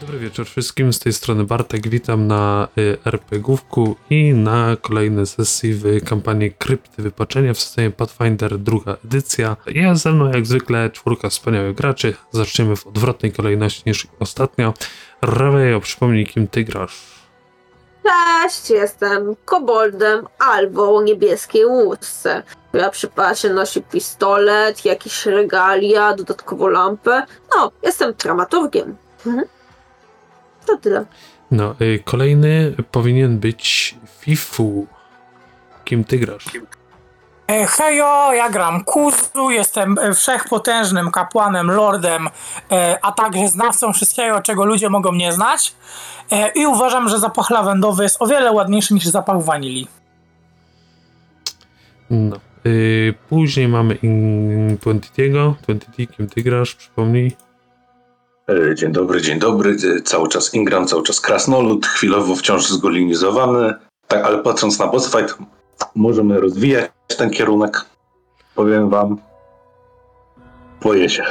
Dobry wieczór wszystkim, z tej strony Bartek, witam na y, RPGówku i na kolejnej sesji w kampanii Krypty Wypaczenia w systemie Pathfinder druga edycja. Jest ze mną jak zwykle czwórka wspaniałych graczy, zaczniemy w odwrotnej kolejności niż ostatnio. Ravejo, przypomnij kim ty grasz. Cześć, jestem koboldem albo o niebieskiej łusce, która przy nosi pistolet, jakieś regalia, dodatkowo lampę. No, jestem dramaturgiem. Mhm. To tyle. No, y, kolejny powinien być Fifu. Kim ty grasz? E, Hejo, ja gram Kuzu, jestem e, wszechpotężnym kapłanem, lordem, e, a także znawcą wszystkiego, czego ludzie mogą nie znać. E, I uważam, że zapach lawendowy jest o wiele ładniejszy niż zapach wanilii. No. Y, później mamy in Twenty'ego. Twenty, kim ty grasz? Przypomnij. E, Dzień dobry, dzień dobry. E, Cały czas Ingram, cały czas krasnolud, chwilowo wciąż zgolinizowany. Tak, ale patrząc na boss fight, możemy rozwijać ten kierunek. Powiem wam, boję się.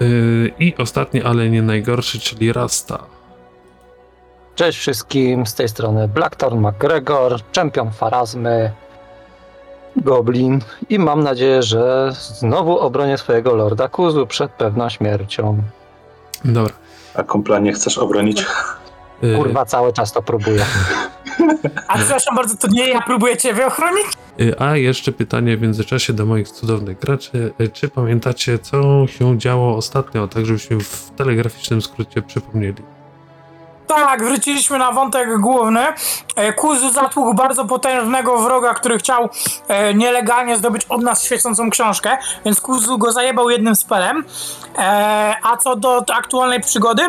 Yy, I ostatni, ale nie najgorszy, czyli Rasta. Cześć wszystkim, z tej strony Blackthorn McGregor, czempion Farazmy, Goblin i mam nadzieję, że znowu obronię swojego Lorda Kuzu przed pewną śmiercią. Dobra. A kompla nie chcesz obronić? Yy, Kurwa, cały czas to próbuję. A przepraszam bardzo, to nie ja próbuję ciebie ochronić? yy, A jeszcze pytanie w międzyczasie do moich cudownych graczy. Yy, Czy pamiętacie, co się działo ostatnio, tak żebyśmy w telegraficznym skrócie przypomnieli? Tak, wróciliśmy na wątek główny. E, Kuzu zatłukł bardzo potężnego wroga, który chciał e, nielegalnie zdobyć od nas świecącą książkę, więc Kuzu go zajebał jednym spelem. E, a co do aktualnej przygody,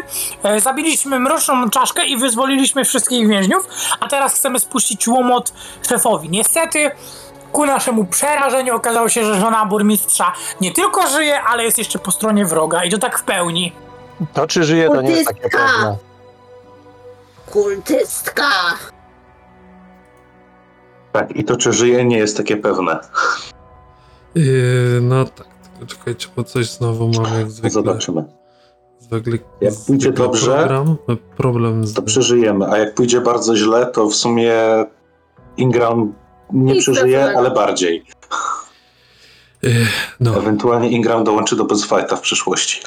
e, zabiliśmy mroczną czaszkę i wyzwoliliśmy wszystkich więźniów, a teraz chcemy spuścić łomot szefowi. Niestety, ku naszemu przerażeniu okazało się, że żona burmistrza nie tylko żyje, ale jest jeszcze po stronie wroga i to tak w pełni. To czy żyje, to nie jest takie pewne. Kultystka! Tak, i to czy żyje nie jest takie pewne. Yy, no tak, tylko czekajcie, bo coś znowu mam jak zwykle. Zobaczymy. zwykle Jak pójdzie zwykle dobrze, program, problem z... To przeżyjemy, a jak pójdzie bardzo źle, to w sumie Ingram nie Nic przeżyje, dobrego. ale bardziej. Yy, no, Ewentualnie Ingram dołączy do fighta w przyszłości.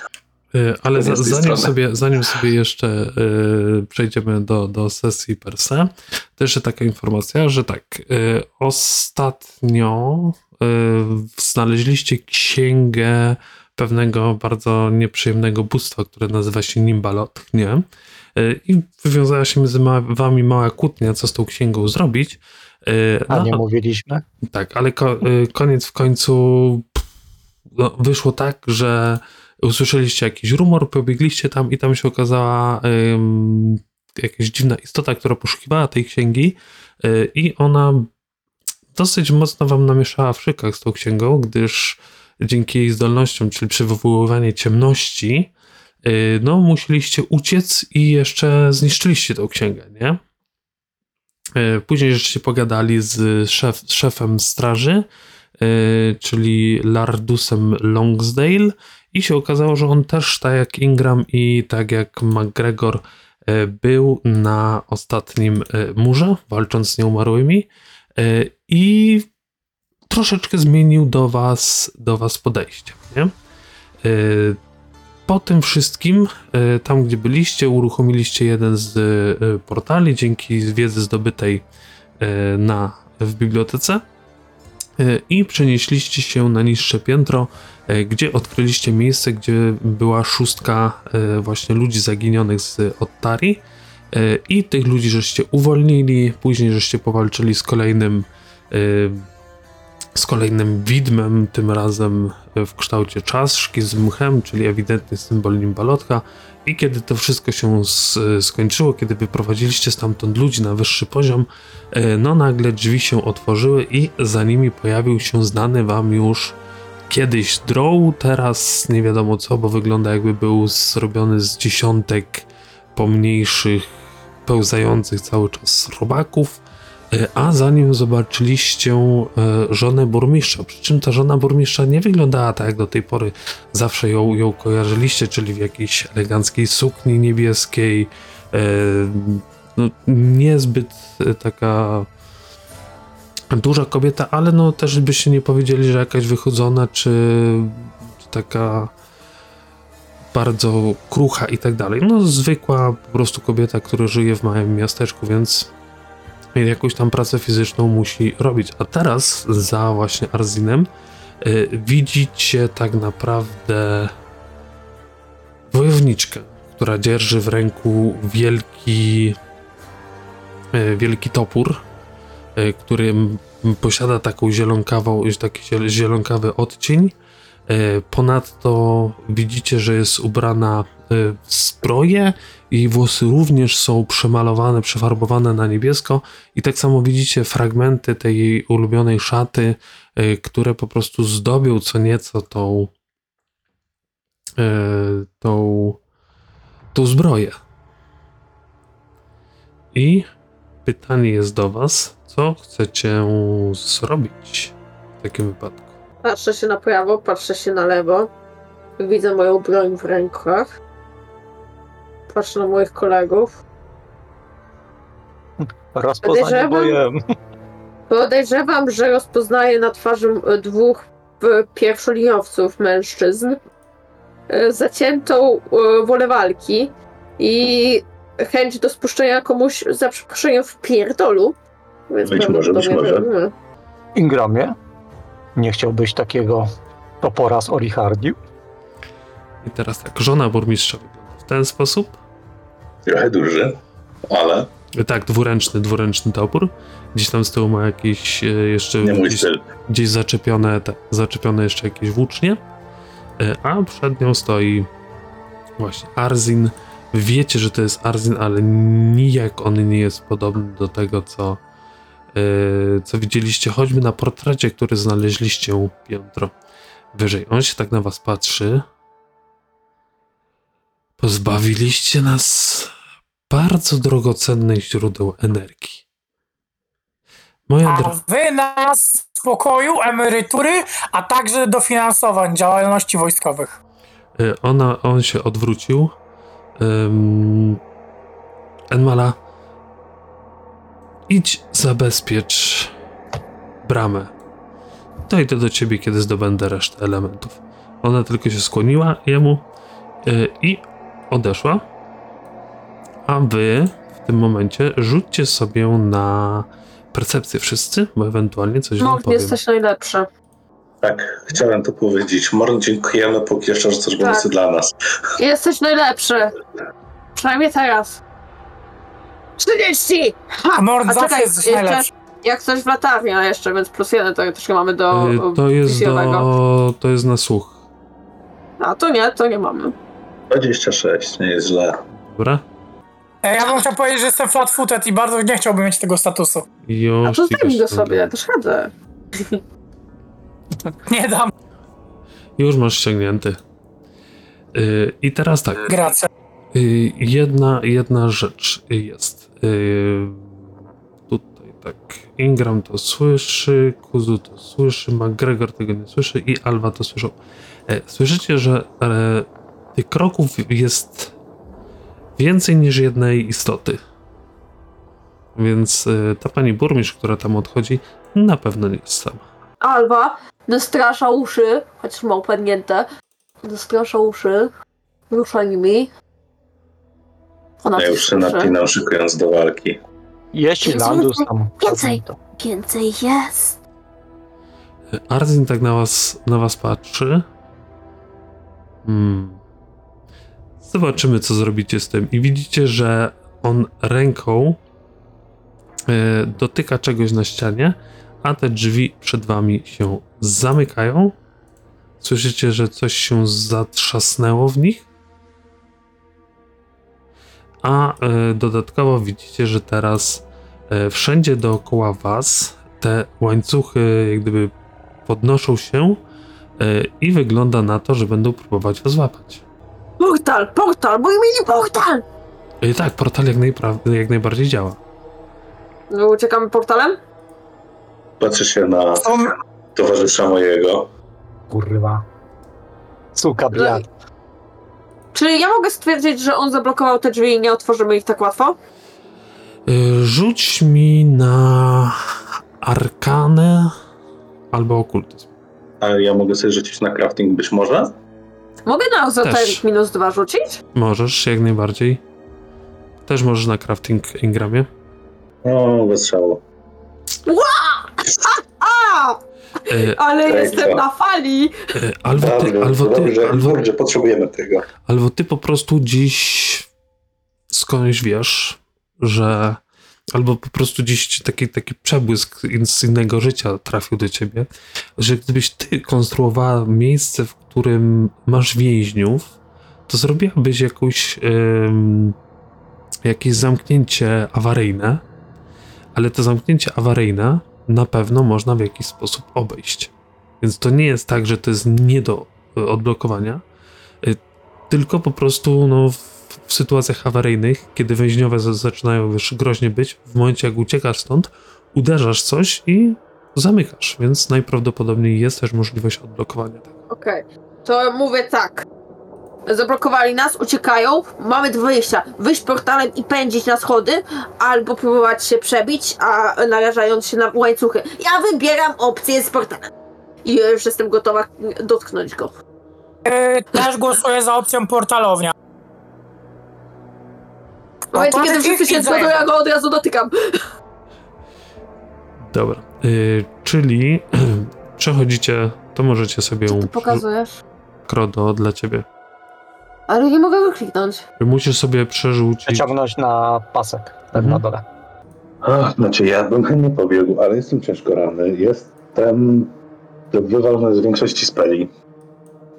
Yy, ale za, zanim, sobie, zanim sobie jeszcze yy, przejdziemy do, do sesji per se, to jeszcze taka informacja, że tak, yy, ostatnio yy, znaleźliście księgę pewnego bardzo nieprzyjemnego bóstwa, które nazywa się Nimbalot, nie? Yy, I wywiązała się między ma- wami mała kłótnia, co z tą księgą zrobić. Yy, A no, nie mówiliśmy? Tak, ale ko- y, koniec w końcu pff, no, wyszło tak, że usłyszeliście jakiś rumor, pobiegliście tam i tam się okazała ym, jakaś dziwna istota, która poszukiwała tej księgi y, i ona dosyć mocno wam namieszała w szykach z tą księgą, gdyż dzięki jej zdolnościom, czyli przywoływanie ciemności, y, no musieliście uciec i jeszcze zniszczyliście tą księgę, nie? E, Później żeście pogadali z szef, szefem straży, e, czyli Lardusem Longsdale i się okazało, że on też, tak jak Ingram i tak jak McGregor, e, był na ostatnim e, murze, walcząc z nieumarłymi e, i troszeczkę zmienił do was, do was podejście, nie? Po tym wszystkim, tam gdzie byliście, uruchomiliście jeden z portali dzięki wiedzy zdobytej na, w bibliotece i przenieśliście się na niższe piętro, e, gdzie odkryliście miejsce, gdzie była szóstka e, właśnie ludzi zaginionych z Ottari i tych ludzi żeście uwolnili, później żeście powalczyli z kolejnym z kolejnym widmem, tym razem w kształcie czaszki z mchem, czyli ewidentny symbol Nimbalotka. I kiedy to wszystko się skończyło, kiedy wyprowadziliście stamtąd ludzi na wyższy poziom, e, no nagle drzwi się otworzyły i za nimi pojawił się znany wam już kiedyś Drow, teraz nie wiadomo co, bo wygląda jakby był zrobiony z dziesiątek pomniejszych, pełzających cały czas robaków. A zanim zobaczyliście e, żonę burmistrza, przy czym ta żona burmistrza nie wyglądała tak jak do tej pory zawsze ją, ją kojarzyliście, czyli w jakiejś eleganckiej sukni niebieskiej, e, no, niezbyt e, taka duża kobieta, ale no też byście nie powiedzieli, że jakaś wychodzona, czy, czy taka bardzo krucha i tak dalej. No zwykła po prostu kobieta, która żyje w małym miasteczku, więc jakąś tam pracę fizyczną musi robić. A teraz za właśnie Arzinem y, widzicie tak naprawdę wojowniczkę, która dzierży w ręku wielki y, wielki topór, y, który posiada taką zielonkawą, taki ziel- zielonkawy odcień. Ponadto widzicie, że jest ubrana w zbroję jej włosy również są przemalowane, przefarbowane na niebiesko i tak samo widzicie fragmenty tej jej ulubionej szaty, y, które po prostu zdobią co nieco tą y, tą, tą zbroję. I pytanie jest do was, co chcecie zrobić w takim wypadku? Patrzę się na prawo, patrzę się na lewo. Widzę moją broń w rękach. Patrzę na moich kolegów. Rozpoznanie Podejrzewam- bojem. Podejrzewam, że rozpoznaję na twarzy dwóch pierwszoliniowców mężczyzn e, zaciętą e, wolę walki i chęć do spuszczenia komuś za przeproszeniem w pierdolu. Więc Być może, być może. Ingramie, nie chciałbyś takiego topora z Orichardi? I teraz tak, żona burmistrza wygląda w ten sposób. Trochę duży, ale Tak, dwuręczny, dwuręczny topór. Gdzieś tam z tyłu ma jakieś e, jeszcze gdzieś, gdzieś zaczepione, te, zaczepione jeszcze jakieś włócznie. E, A przed nią stoi właśnie Arzin. Wiecie, że to jest Arzin, ale nijak on nie jest podobny do tego, co, e, co widzieliście choćby na portrecie, który znaleźliście piętro wyżej. On się tak na was patrzy. Pozbawiliście nas bardzo drogocennych źródeł energii. Moja A droga. wy nas spokoju, emerytury, a także dofinansowań działalności wojskowych. Y, Ona, on się odwrócił. Ym, Enmala, idź zabezpiecz bramę. Dojdę do ciebie, kiedy zdobędę resztę elementów. Ona tylko się skłoniła jemu y, i odeszła. A wy w tym momencie rzućcie sobie na percepcję wszyscy, bo ewentualnie coś wam No, powiem. jesteś najlepszy. Tak, chciałem to powiedzieć. Morn, dziękujemy, póki jeszcze że coś Tak. dla nas. Jesteś najlepszy. Przynajmniej teraz. 30! Ha! Mord A czekaj, jesteś jeszcze- najlepszy. Jak coś w latarnia jeszcze, więc plus jeden to nie mamy do Y, To jest do, to jest na słuch. A to nie, to nie mamy. 26, nie jest źle. Dobra? E, Ja bym chciał powiedzieć, że jestem flat-footed i bardzo nie chciałbym mieć tego statusu. Już A to ci zdejmij go sobie, ja też chodzę. Nie dam. Już masz ściągnięty. Yy, I teraz tak. Gracja. Yy, jedna, jedna rzecz jest. Yy, tutaj tak. Ingram to słyszy, Kuzu to słyszy, McGregor tego nie słyszy i Alwa to słyszą. E, słyszycie, że e, tych kroków jest więcej niż jednej istoty. Więc e, ta pani burmistrz, która tam odchodzi, na pewno nie jest sama. Alwa nastrasza uszy, chociaż ma upadnięte. Nastrasza uszy. Rusza nimi. Ona Ja już się napinam, szykując do walki. Jeśli Więcej, Landus tam... więcej. Więcej jest. Arzin tak na was, na was patrzy. Hmm. Zobaczymy, co zrobicie z tym. I widzicie, że on ręką e, dotyka czegoś na ścianie, a te drzwi przed wami się zamykają. Słyszycie, że coś się zatrzasnęło w nich. A e, dodatkowo widzicie, że teraz e, wszędzie dookoła was te łańcuchy jak gdyby podnoszą się i wygląda na to, że będą próbować was złapać. Portal, portal, mój mini portal! E, tak, portal jak, najpra- jak najbardziej działa. No, uciekamy portalem? Patrzę się na towarzysza mojego. Kurwa. Suka biad. Czy ja mogę stwierdzić, że on zablokował te drzwi i nie otworzymy ich tak łatwo? Y, Rzuć mi na arkanę albo okultyzm. A ja mogę sobie rzucić na crafting być może? Mogę na Też. ezoteryk minus dwa rzucić? Możesz, jak najbardziej. Też możesz na crafting Ingramie. O, bez szału. A! Y, Ale Tak, jestem tak. na fali! y, Albo ty, Dobrze, albo ty, dobrze, albo, dobrze, potrzebujemy tego. albo ty po prostu dziś skądś wiesz, że albo po prostu dziś ci taki, taki przebłysk in- z innego życia trafił do ciebie, że gdybyś ty konstruowała miejsce, w którym masz więźniów, to zrobiłabyś jakąś, jakieś zamknięcie awaryjne, ale to zamknięcie awaryjne na pewno można w jakiś sposób obejść. Więc to nie jest tak, że to jest nie do y, odblokowania, y, tylko po prostu no, w, w sytuacjach awaryjnych, kiedy więźniowe zaczynają już groźnie być, w momencie jak uciekasz stąd, uderzasz coś i zamykasz, więc najprawdopodobniej jest też możliwość odblokowania. Okej, to mówię tak. Zablokowali nas, uciekają, mamy dwa wyjścia. Wyjść portalem i pędzić na schody, albo próbować się przebić, a narażając się na łańcuchy. Ja wybieram opcję z portalem. I już jestem gotowa dotknąć go. Yy, też głosuję za opcją portalownia. W momencie, kiedy wszyscy się zgodzą, ja go od razu dotykam. Dobra, y, czyli przechodzicie, to możecie sobie Co ty ją pokazujesz? krodo dla ciebie. Ale nie mogę go kliknąć. Musisz sobie przerzucić. Przeciągnąć na pasek, tak Mhm. na dole. Ach, znaczy ja bym chętnie pobiegł, ale jestem ciężko ranny. Jestem wywalony z większości speli.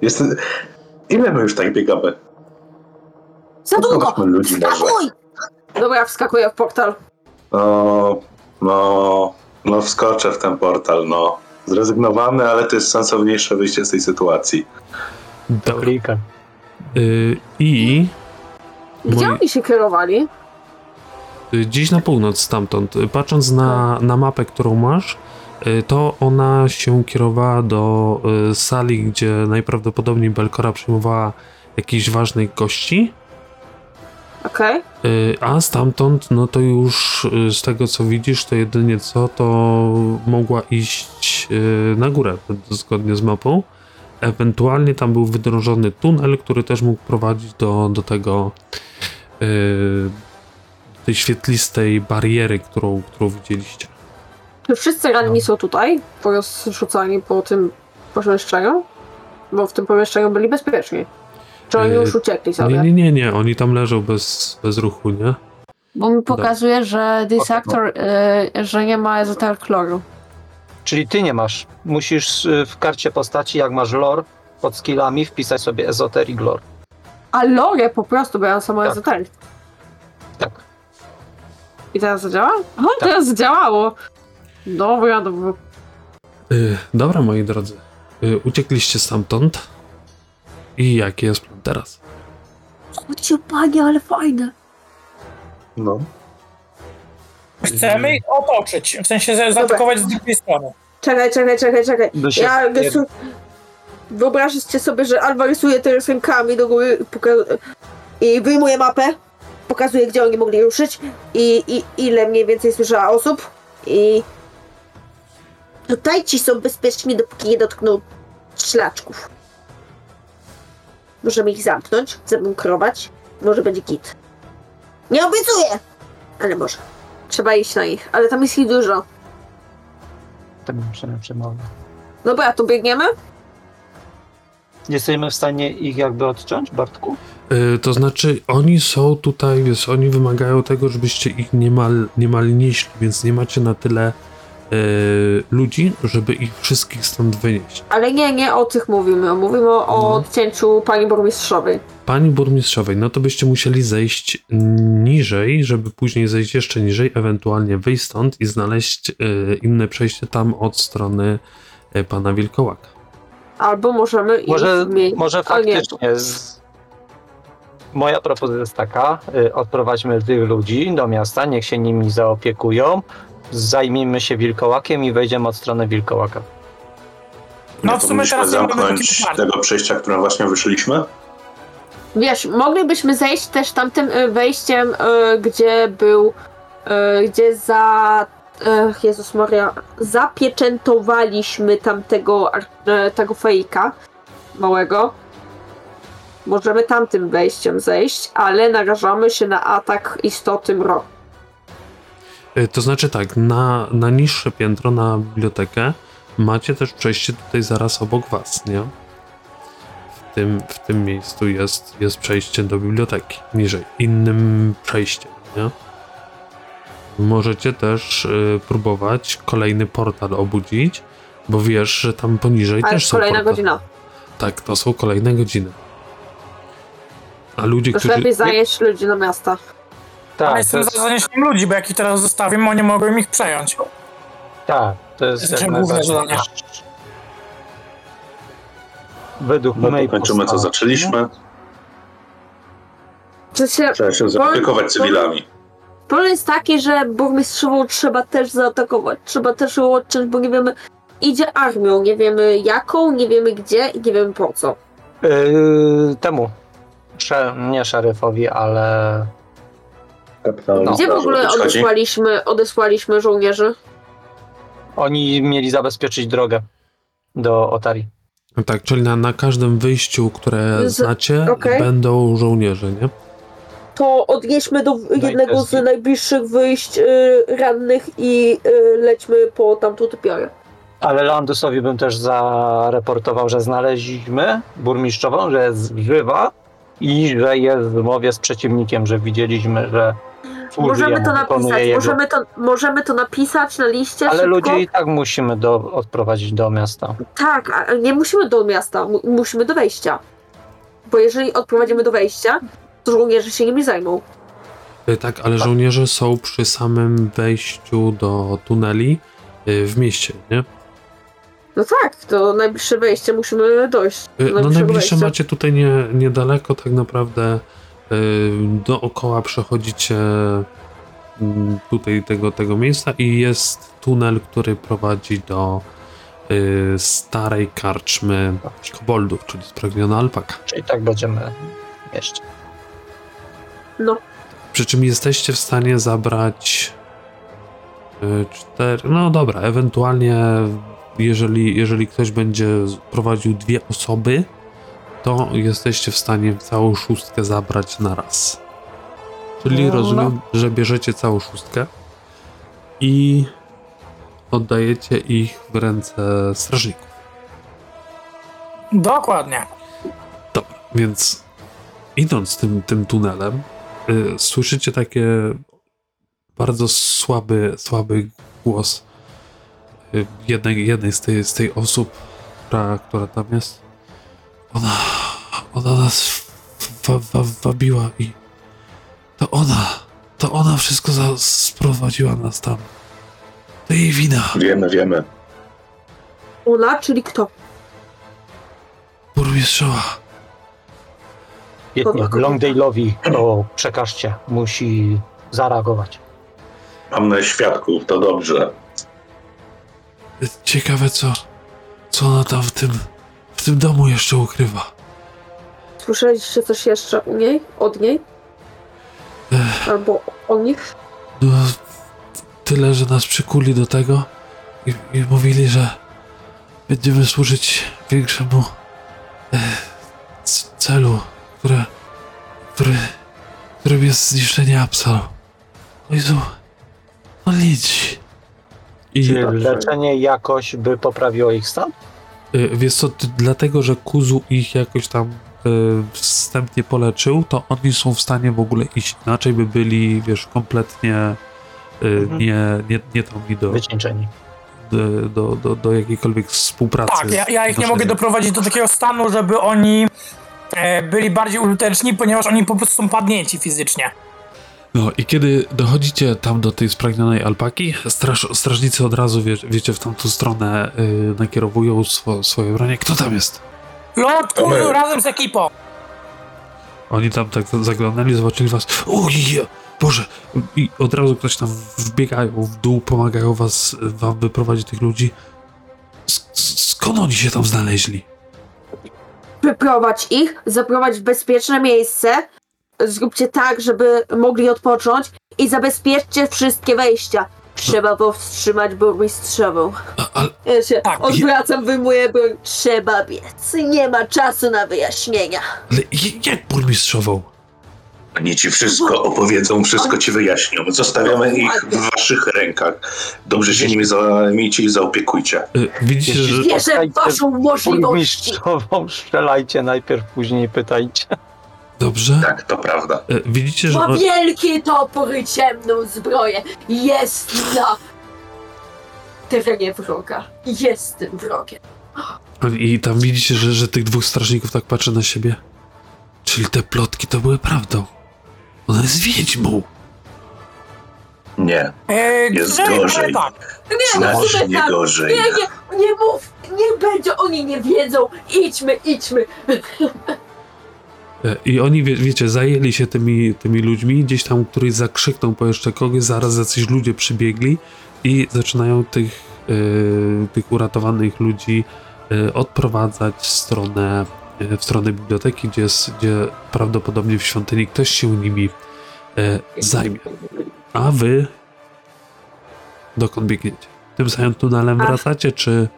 Jestem... Ile my już tak biegamy? Za długo! Zobaczmy ludzi może. Dobra, wskakuję w portal. No, no, no wskoczę w ten portal, no. Zrezygnowany, ale to jest sensowniejsze wyjście z tej sytuacji. Dobra. Y, I Gdzie moi- oni się kierowali? y, gdzieś na północ stamtąd, y, patrząc na, na mapę, którą masz, to ona się kierowała do sali, gdzie najprawdopodobniej Belkora przyjmowała jakichś ważnych gości. Okej. Y, A stamtąd, no to już y, z tego co widzisz, to jedynie co, to mogła iść y, na górę, zgodnie z mapą. Ewentualnie tam był wydrążony tunel, który też mógł prowadzić do, do tego y, tej świetlistej bariery, którą, którą widzieliście. Czy wszyscy ranni są tutaj, porozrzucani po tym pomieszczeniu? Bo w tym pomieszczeniu byli bezpieczni. Czy oni Yy, już uciekli sobie? Nie, nie, nie, nie, oni tam leżą bez, bez ruchu, nie? Bo mi pokazuje, że Dissector, yy, że nie ma ezoter chloru. Czyli ty nie masz. Musisz y, w karcie postaci, jak masz lore, pod skillami wpisać sobie esoteric lore. A lore po prostu, bo ja mam samo Tak. ezoteryk. Tak. I teraz zadziała? O, teraz zadziałało! Dobra, dobra. Y, dobra, moi drodzy, y, uciekliście stamtąd i jaki jest plan teraz? Chodźcie, panie, ale fajne. No. Chcemy ich otoczyć, w sensie za- zaatakować z drugiej strony. Czekaj, czekaj, czekaj, czekaj. Się Ja rysuję... Wyobraźcie sobie, że Alba rysuje te rysunkami do góry i poka- i wyjmuje mapę, pokazuje, gdzie oni mogli ruszyć i, i ile mniej więcej słyszała osób i tutaj ci są bezpieczni, dopóki nie dotkną szlaczków. Możemy ich zamknąć, zabunkrować, może będzie kit. Nie obiecuję, ale może. Trzeba iść na nich, ale tam jest ich dużo. Tak bym przynajmniej przemawiał. Dobra, to biegniemy? Jesteśmy w stanie ich jakby odciąć, Bartku? Y, to znaczy, oni są tutaj, wiesz, oni wymagają tego, żebyście ich niemal, niemal nieśli, więc nie macie na tyle ludzi, żeby ich wszystkich stąd wynieść. Ale nie, nie o tych mówimy. Mówimy o, o No. odcięciu pani burmistrzowej. Pani burmistrzowej, no to byście musieli zejść niżej, żeby później zejść jeszcze niżej, ewentualnie wyjść stąd i znaleźć y, inne przejście tam od strony y, pana Wilkołaka. Albo możemy Może, ich zmienić. może faktycznie z... Moja propozycja jest taka, y, odprowadźmy tych ludzi do miasta, niech się nimi zaopiekują, zajmijmy się wilkołakiem i wejdziemy od strony wilkołaka. No, Nie w sumie teraz zamknąć tego przejścia, którym właśnie wyszliśmy? Wiesz, moglibyśmy zejść też tamtym y, wejściem, y, gdzie był, y, gdzie za, y, Jezus Maria, zapieczętowaliśmy tamtego, y, tego fejka małego. Możemy tamtym wejściem zejść, ale narażamy się na atak istoty mroku. Y, To znaczy tak, na, na niższe piętro, na bibliotekę, macie też przejście tutaj zaraz obok was, nie? W tym, w tym miejscu jest, jest przejście do biblioteki, niżej, innym przejściem, nie? Możecie też y, próbować kolejny portal obudzić, bo wiesz, że tam poniżej Ale też są kolejna portale. godzina. Tak, to są kolejne godziny. A ludzie, Już którzy... lepiej zajeść ludzi na miasta. Ale Tak, to jestem jest, za zaniesieniem ludzi, bo jak ich teraz zostawimy, oni mogą ich przejąć. tak, to jest Znaczy, jak główne zadanie. Według No mojej to kończymy, co zaczęliśmy. Sensie, Trzeba się zaopiekować cywilami. Problem jest taki, że burmistrzową trzeba też zaatakować. Trzeba też ją odciąć, bo nie wiemy, idzie armią, nie wiemy jaką, nie wiemy gdzie i nie wiemy po co. Yy, temu, sze, nie szeryfowi, ale No. Gdzie w Straży ogóle odesłaliśmy, odesłaliśmy żołnierzy? oni mieli zabezpieczyć drogę do Otari. Tak, czyli na, na każdym wyjściu, które Z- znacie, okej. będą żołnierze, nie? To odjedźmy do jednego z najbliższych wyjść y, rannych i y, lećmy po tamtą typiarę. Ale Landusowi bym też zareportował, że znaleźliśmy burmistrzową, że jest żywa i że jest w mowie z przeciwnikiem, że widzieliśmy, że służy Możemy jemu, to napisać, jego. możemy to, możemy to napisać na liście Ale szybko. ludzi i tak musimy do, odprowadzić do miasta. Tak, nie musimy do miasta, mu- musimy do wejścia. Bo jeżeli odprowadzimy do wejścia, to żołnierze się nimi zajmą. Y, Tak, ale żołnierze są przy samym wejściu do tuneli y, w mieście, nie? No tak, to najbliższe wejście musimy dojść. do Y, No najbliższe wejścia. macie tutaj nie, niedaleko, tak naprawdę dookoła przechodzicie mm, tutaj tego, tego miejsca i jest tunel, który prowadzi do y, starej karczmy koboldów, czyli spragniona alpaka. Czyli tak będziemy mieście. No, Przy czym jesteście w stanie zabrać y, cztery. No dobra, ewentualnie jeżeli, jeżeli ktoś będzie prowadził dwie osoby, to jesteście w stanie całą szóstkę zabrać na raz. Czyli No, rozumiem, że bierzecie całą szóstkę i oddajecie ich w ręce strażników. Dokładnie. Dobra, więc idąc tym, tym tunelem, y, słyszycie takie bardzo słaby, słaby głos y, jednej, jednej z, tej, z tej osób, która, która tam jest. Ona, ona nas wa, wa, wabiła i to ona, to ona wszystko za, sprowadziła nas tam. To jej wina. Wiemy, wiemy. ona, czyli kto? Burmistrzowa. Jednie? Longdale'owi to przekażcie, musi zareagować. Mamy świadków, to dobrze. Ciekawe co, co ona tam w tym, w tym domu jeszcze ukrywa. Słyszeliście coś jeszcze u niej? Od niej? Albo o nich? No, tyle, że nas przykuli do tego i, i mówili, że będziemy służyć większemu e, celu, które, który, którym jest zniszczenie Absalom. O Jezu, no nic. I Czy leczenie jakoś by poprawiło ich stan? Y, wiesz co, ty, dlatego, że Kuzu ich jakoś tam y, wstępnie poleczył, to oni są w stanie w ogóle iść. Inaczej by byli, wiesz, kompletnie y, Mhm. nie, nie, nie tam mi do, Wycieńczeni. do, do, do, do jakiejkolwiek współpracy. Tak, ja, ja ich nie mogę doprowadzić do takiego stanu, żeby oni e, byli bardziej użyteczni, ponieważ oni po prostu są padnięci fizycznie. No i kiedy dochodzicie tam do tej spragnionej alpaki, straż, strażnicy od razu, wie, wiecie, w tamtą stronę y, nakierowują swo, swoje bronie. Kto tam jest? Lord. Kuzu razem z ekipą. Oni tam tak zaglądali, zobaczyli was. Ojej, Boże! I od razu ktoś tam wbiegają w dół, pomagają was, wam wyprowadzić tych ludzi. Skąd oni się tam znaleźli? Wyprowadź ich, zaprowadź w bezpieczne miejsce, zróbcie tak, żeby mogli odpocząć i zabezpieczcie wszystkie wejścia. Trzeba powstrzymać burmistrzową. Ja się Tak. odwracam, wyjmuję broń. Trzeba biec. Nie ma czasu na wyjaśnienia. Ale je- jak burmistrzową? Oni ci wszystko opowiedzą, wszystko ci wyjaśnią. Zostawiamy ich w waszych rękach. Dobrze się nimi zajmijcie i zaopiekujcie. Y, Widzicie, że... Wierzę w waszą możliwości. Burmistrzową strzelajcie najpierw, później pytajcie. Dobrze? Tak, to prawda. Y, Widzicie, że... Ma On... wielki topór i ciemną zbroję. Jest na terenie wroga. Jest tym wrogiem. I tam widzicie, że, że tych dwóch strażników tak patrzy na siebie. Czyli te plotki to były prawdą. Ona jest wiedźmą. Nie, E, Jest gorzej. Tak. Nie, no znacznie sobie tak. gorzej. Nie, nie, nie mów. Niech będzie, oni nie wiedzą. Idźmy, idźmy. I oni, wie, wiecie, zajęli się tymi, tymi ludźmi, gdzieś tam któryś zakrzyknął po jeszcze kogoś, zaraz jacyś ludzie przybiegli i zaczynają tych, e, tych uratowanych ludzi e, odprowadzać w stronę, e, w stronę biblioteki, gdzie, jest, gdzie prawdopodobnie w świątyni ktoś się nimi zajmie. A wy dokąd biegniecie? Tym samym tunelem Ach. wracacie, czy,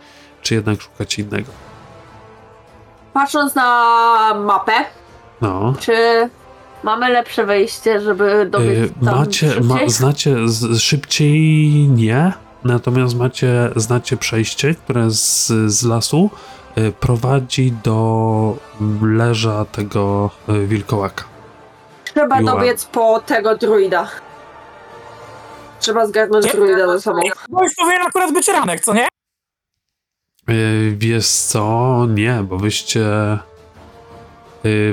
czy jednak szukacie innego? Patrząc na mapę, No. czy mamy lepsze wejście, żeby dobiec Y, tam macie, ma, szybciej? znacie z, szybciej nie, natomiast macie, znacie przejście, które z, z lasu y, prowadzi do leża tego y, wilkołaka. Trzeba Miła. dobiec po tego druida. Trzeba zgarnąć Nie? druida ze sobą. No już powinien akurat być ranek, co nie? Y, wiesz co, nie, bo wyście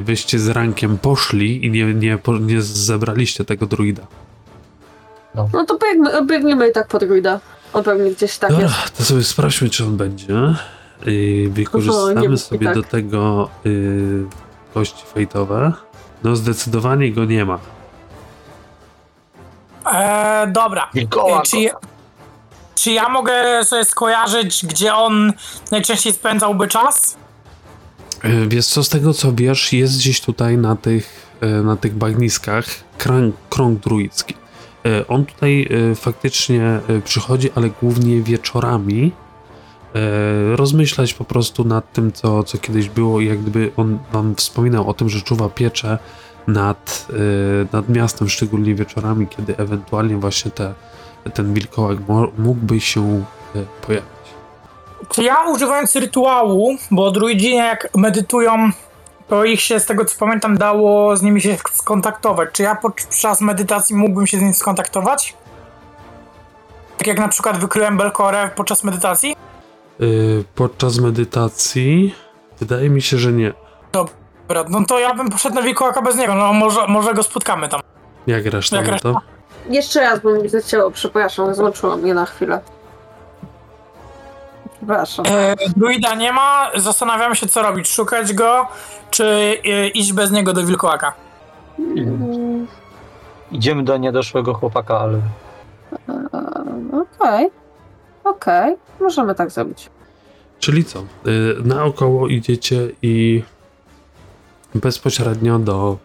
wyście z rankiem poszli i nie, nie, nie zebraliście tego druida. No to biegniemy, biegniemy i tak po druida. On pewnie gdzieś tak Dobra, jest. to sobie sprawdźmy, czy on będzie. Yy, wykorzystamy wiem, sobie tak. do tego yy, kości fejtowe. No zdecydowanie go nie ma. E, dobra. E, Czy, ja- czy ja mogę sobie skojarzyć, gdzie on najczęściej spędzałby czas? Yy, wiesz co, z tego co wiesz, jest gdzieś tutaj na tych, yy, na tych bagniskach krąg, krąg druicki. Yy, on tutaj faktycznie przychodzi, ale głównie wieczorami. Rozmyślać po prostu nad tym, co, co kiedyś było i jak gdyby on wam wspominał o tym, że czuwa pieczę nad, nad miastem, szczególnie wieczorami, kiedy ewentualnie właśnie te, ten wilkołak mógłby się pojawić. Czy ja używając rytuału, bo druidzi jak medytują, to ich się z tego co pamiętam dało z nimi się skontaktować. Czy ja podczas medytacji mógłbym się z nimi skontaktować? Tak jak na przykład wykryłem Belkorę podczas medytacji? Yy, podczas medytacji wydaje mi się, że nie. Dobra, no to ja bym poszedł na wilkołaka bez niego, no może, może go spotkamy tam. Jak reszta Jak na to? Jeszcze raz bym mi zechciało, przepraszam, złączyłam mnie na chwilę. Przepraszam. E, druida nie ma, zastanawiamy się co robić, szukać go, czy e, iść bez niego do wilkołaka. Mm, Idziemy do niedoszłego chłopaka, ale e, Okej. Okej. Możemy tak zrobić. Czyli co? Yy, naokoło idziecie i bezpośrednio do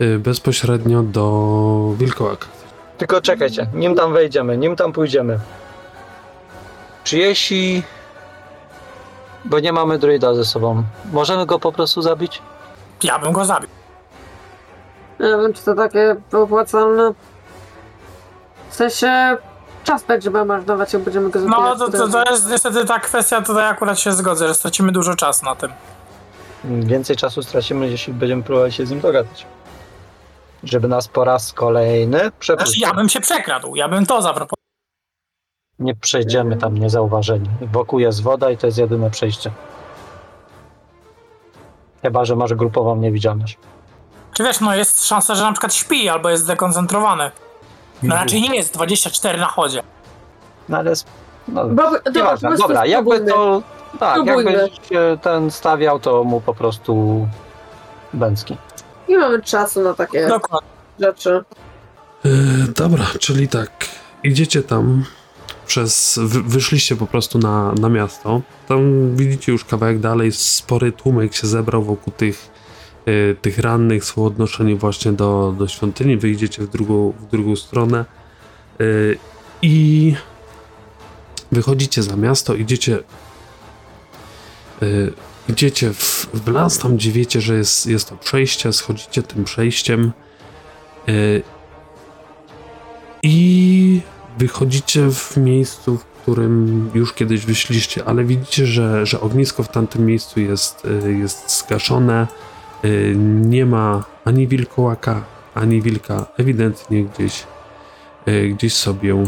yy, bezpośrednio do wilkołaka. Tylko czekajcie, nim tam wejdziemy, nim tam pójdziemy. Czy jeśli. Bo nie mamy druida ze sobą, możemy go po prostu zabić? Ja bym go zabił. Nie wiem, czy to takie opłacalne. W sensie czas będziemy marnować, jak będziemy go No zabijać. to, to, to jest niestety ta kwestia, tutaj akurat się zgodzę, że stracimy dużo czasu na tym. Więcej czasu stracimy, jeśli będziemy próbować się z nim dogadać. Żeby nas po raz kolejny Znaczy, przepuścił. ja bym się przekradł, ja bym to zaproponował. Nie przejdziemy tam niezauważeni. Wokół jest woda i to jest jedyne przejście. Chyba, że masz grupową niewidzialność. Czy wiesz, no jest szansa, że na przykład śpi albo jest zdekoncentrowany. No raczej nie jest 24 na chodzie. No ale. s- No, Bo, dobra, Dobra, jakby to. Tak, Spróbujmy. jakby się ten stawiał, to mu po prostu Bęcki. Nie mamy czasu na takie Dokładnie. rzeczy. E, dobra, czyli tak, idziecie tam przez, wy, wyszliście po prostu na, na miasto. Tam widzicie już kawałek dalej, spory tłumek się zebrał wokół tych, e, tych rannych, są odnoszeni właśnie do, do świątyni. Wyjdziecie w drugą, w drugą stronę e, i wychodzicie za miasto, idziecie e, idziecie w, w las, tam gdzie wiecie, że jest, jest to przejście, schodzicie tym przejściem e, i wychodzicie w miejscu, w którym już kiedyś wyszliście, ale widzicie, że, że ognisko w tamtym miejscu jest, y, jest zgaszone. Y, Nie ma ani wilkołaka, ani wilka. Ewidentnie gdzieś, y, gdzieś sobie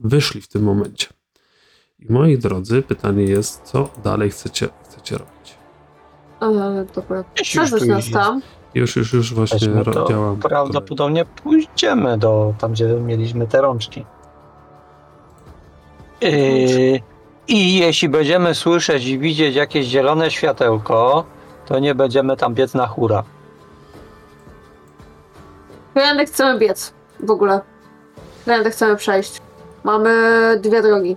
wyszli w tym momencie. I moi drodzy, pytanie jest, co dalej chcecie, chcecie robić? E, dobra. Co idzie- tam? Już, już, już właśnie Weźmy ro- to działam. prawdopodobnie pójdziemy do tam, gdzie mieliśmy te rączki. Yy, I jeśli będziemy słyszeć i widzieć jakieś zielone światełko, to nie będziemy tam biec na hura. Którędy chcemy biec w ogóle? Którędy chcemy przejść? Mamy dwie drogi.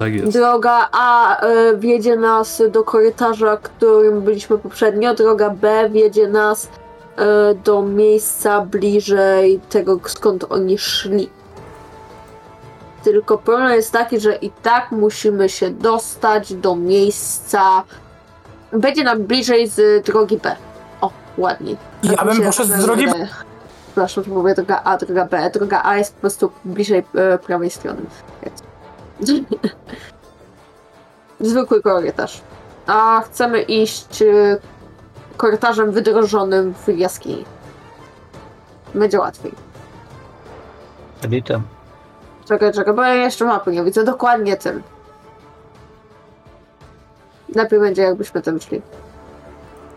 Tak jest. Droga A y, wiedzie nas do korytarza, którym byliśmy poprzednio. Droga B wiedzie nas y, do miejsca bliżej tego, skąd oni szli. Tylko problem jest taki, że i tak musimy się dostać do miejsca. Będzie nam bliżej z drogi B. O, ładnie. Ja Tak bym się poszedł z drogi B. Przepraszam, że mówię droga A, droga B. Droga A jest po prostu bliżej e, prawej strony. Zwykły korytarz. A chcemy iść e, korytarzem wydrożonym w jaskini. Będzie łatwiej. Elitem. Czekaj, czekaj, bo ja jeszcze mapy nie widzę. Dokładnie tym. Lepiej będzie, jakbyśmy tym szli.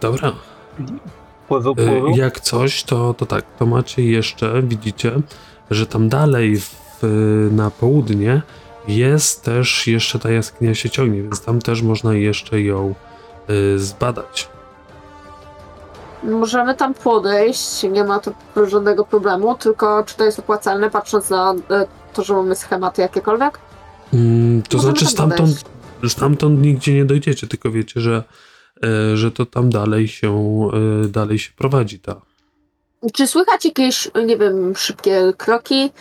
Dobra. Pływu, Y, pływu. Jak coś, to, to tak, to macie jeszcze, widzicie, że tam dalej w, na południe jest też jeszcze ta jaskinia się ciągnie, więc tam też można jeszcze ją y, zbadać. Możemy tam podejść, nie ma to żadnego problemu, tylko czy to jest opłacalne, patrząc na e, to, że mamy schematy jakiekolwiek? Mm, to Możemy znaczy tam stamtąd, stamtąd nigdzie nie dojdziecie, tylko wiecie, że, y, że to tam dalej się, y, dalej się prowadzi ta. Czy słychać jakieś, nie wiem, szybkie kroki?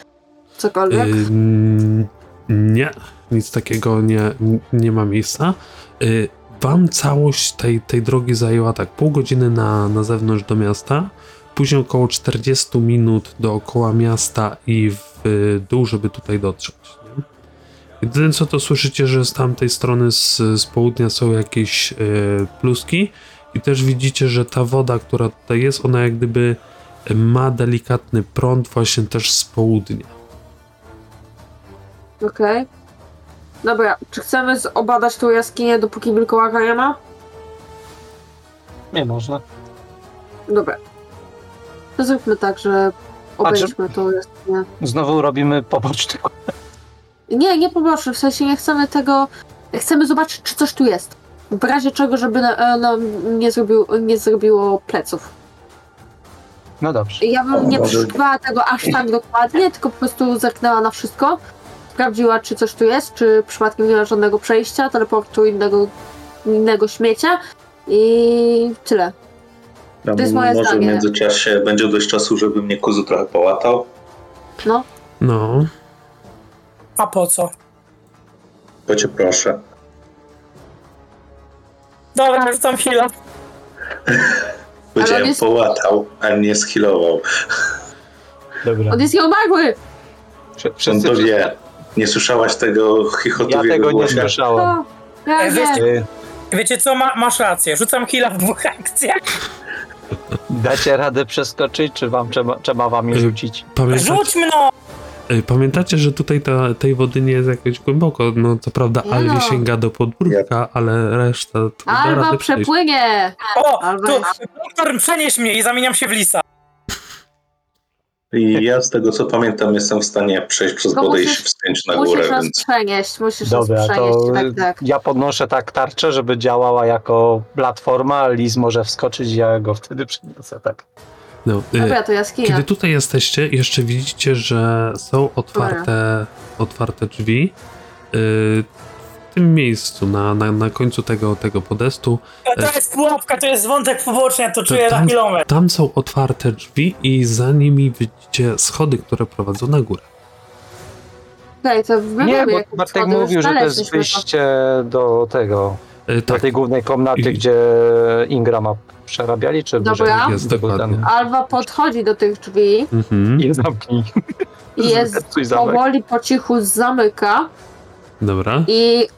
Cokolwiek? Y, nie, nic takiego nie, nie ma miejsca. Y, wam całość tej, tej drogi zajęła tak pół godziny na, na zewnątrz do miasta, później około 40 minut dookoła miasta i w y, dół, żeby tutaj dotrzeć. Nie? Jedyne co to słyszycie, że z tamtej strony z, z południa są jakieś y, pluski i też widzicie, że ta woda, która tutaj jest, ona jak gdyby ma delikatny prąd właśnie też z południa. Okej. Dobra, czy chcemy obadać tą jaskinię, dopóki wilkołaka nie ma? Nie można. Dobra. To zróbmy tak, że obejdźmy tą jaskinię. Znowu robimy poboczny. Nie, nie poproszę, w sensie nie chcemy tego... Chcemy zobaczyć, czy coś tu jest. W razie czego, żeby na- e, nam nie, zrobił, nie zrobiło pleców. No dobrze. Ja bym nie może- przeszukiwała tego aż tak dokładnie, tylko po prostu zerknęła na wszystko. Sprawdziła, czy coś tu jest, czy przypadkiem nie ma żadnego przejścia, teleportu, innego, innego śmiecia. I tyle. Ja To jest moje może zdanie. w międzyczasie będzie dość czasu, żeby mnie kuzu trochę połatał. No, No, A po co? To cię proszę. Dobra, rzucam chwilę. Powiedziałem jest- połatał, a nie schilował. Dobra. on jest nieumarły! On to wie. Nie słyszałaś tego chichotu Ja w jego tego nie głosie? słyszałem. O, ja E, wiesz- wiem. Y, Wiecie co, Ma, masz rację, rzucam chwilę w dwóch akcjach. Dacie radę przeskoczyć, czy wam trzeba, trzeba wam je rzucić? pamiętacie, Rzuć mną! y, pamiętacie, że tutaj ta, tej wody nie jest jakoś głęboko. No co prawda Nie no. sięga do podbródka, ale reszta to da Alba radę przejść. przepłynie! O, Albo tu, doktor, przenieś mnie i zamieniam się w lisa. I ja z tego co pamiętam jestem w stanie przejść przez wodę i musisz- się wspiąć na musisz górę, nas więc przenieść, musisz Dobra, nas przenieść, to tak, tak. ja podnoszę tak tarczę, żeby działała jako platforma, Liz może wskoczyć i ja go wtedy przeniosę, tak. No, y, Dobra, to jaskinia. Kiedy tutaj jesteście, jeszcze widzicie, że są otwarte, otwarte drzwi. y, tym miejscu, na, na, na końcu tego, tego podestu, To jest pułapka, to jest wątek poboczny, ja to czuję tam- na kilometr. tam są otwarte drzwi i za nimi widzicie schody, które prowadzą na górę. Okej, to wygląda Nie, bo Bartek schody, mówił, że to jest znaleźliśmy wyjście do tego, Y, do Tak, tej głównej komnaty, I- gdzie Ingrama przerabiali, czy Dobra. wyżej? Jest, Był dokładnie. ten- Alwa podchodzi do tych drzwi mhm, I zamknij. i jest Zepsuj zamek. powoli po cichu zamyka dobra. i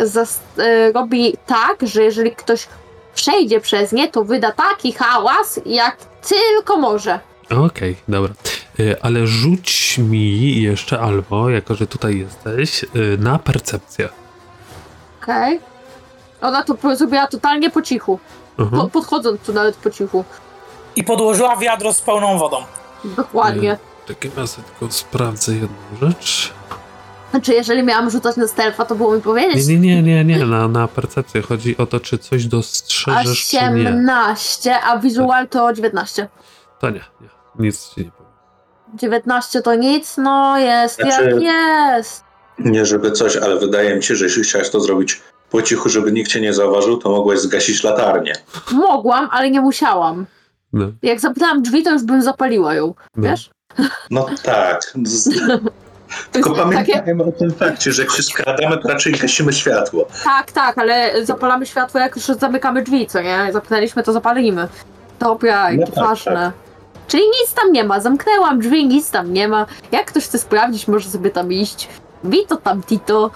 y, zas- y, robi tak, że jeżeli ktoś przejdzie przez nie, to wyda taki hałas, jak tylko może. Okej, dobra. Y, Ale rzuć mi jeszcze albo, jako że tutaj jesteś, na percepcję. Okej? Ona to zrobiła totalnie po cichu. Po, Mhm. podchodząc tu nawet po cichu. I podłożyła wiadro z pełną wodą. Dokładnie. Czekaj, ja sobie tylko sprawdzę jedną rzecz. Znaczy, jeżeli miałam rzucać na stealtha, to było mi powiedzieć. nie, nie, nie, nie, na, na percepcję. Chodzi o to, czy coś dostrzeżesz, czy nie. 17, a visual to 19. To nie, nie. Nic ci nie powiem. 19 to nic, no jest Znaczy- jak jest. nie żeby coś, ale wydaje mi się, że jeśli chciałeś to zrobić po cichu, żeby nikt cię nie zauważył, to mogłeś zgasić latarnię. Mogłam, ale nie musiałam. No, Jak zapytałam drzwi, to już bym zapaliła ją, no. wiesz? No tak. Tylko jest takie, pamiętajmy o tym fakcie, że jak się skradamy, to raczej gasimy światło. tak, tak, ale zapalamy światło, jak już zamykamy drzwi, co nie? Zapytaliśmy, to zapalimy. Dobra, No to tak, ważne. Czyli nic tam nie ma, zamknęłam drzwi, nic tam nie ma. Jak ktoś chce sprawdzić, może sobie tam iść. Vito tam Tito.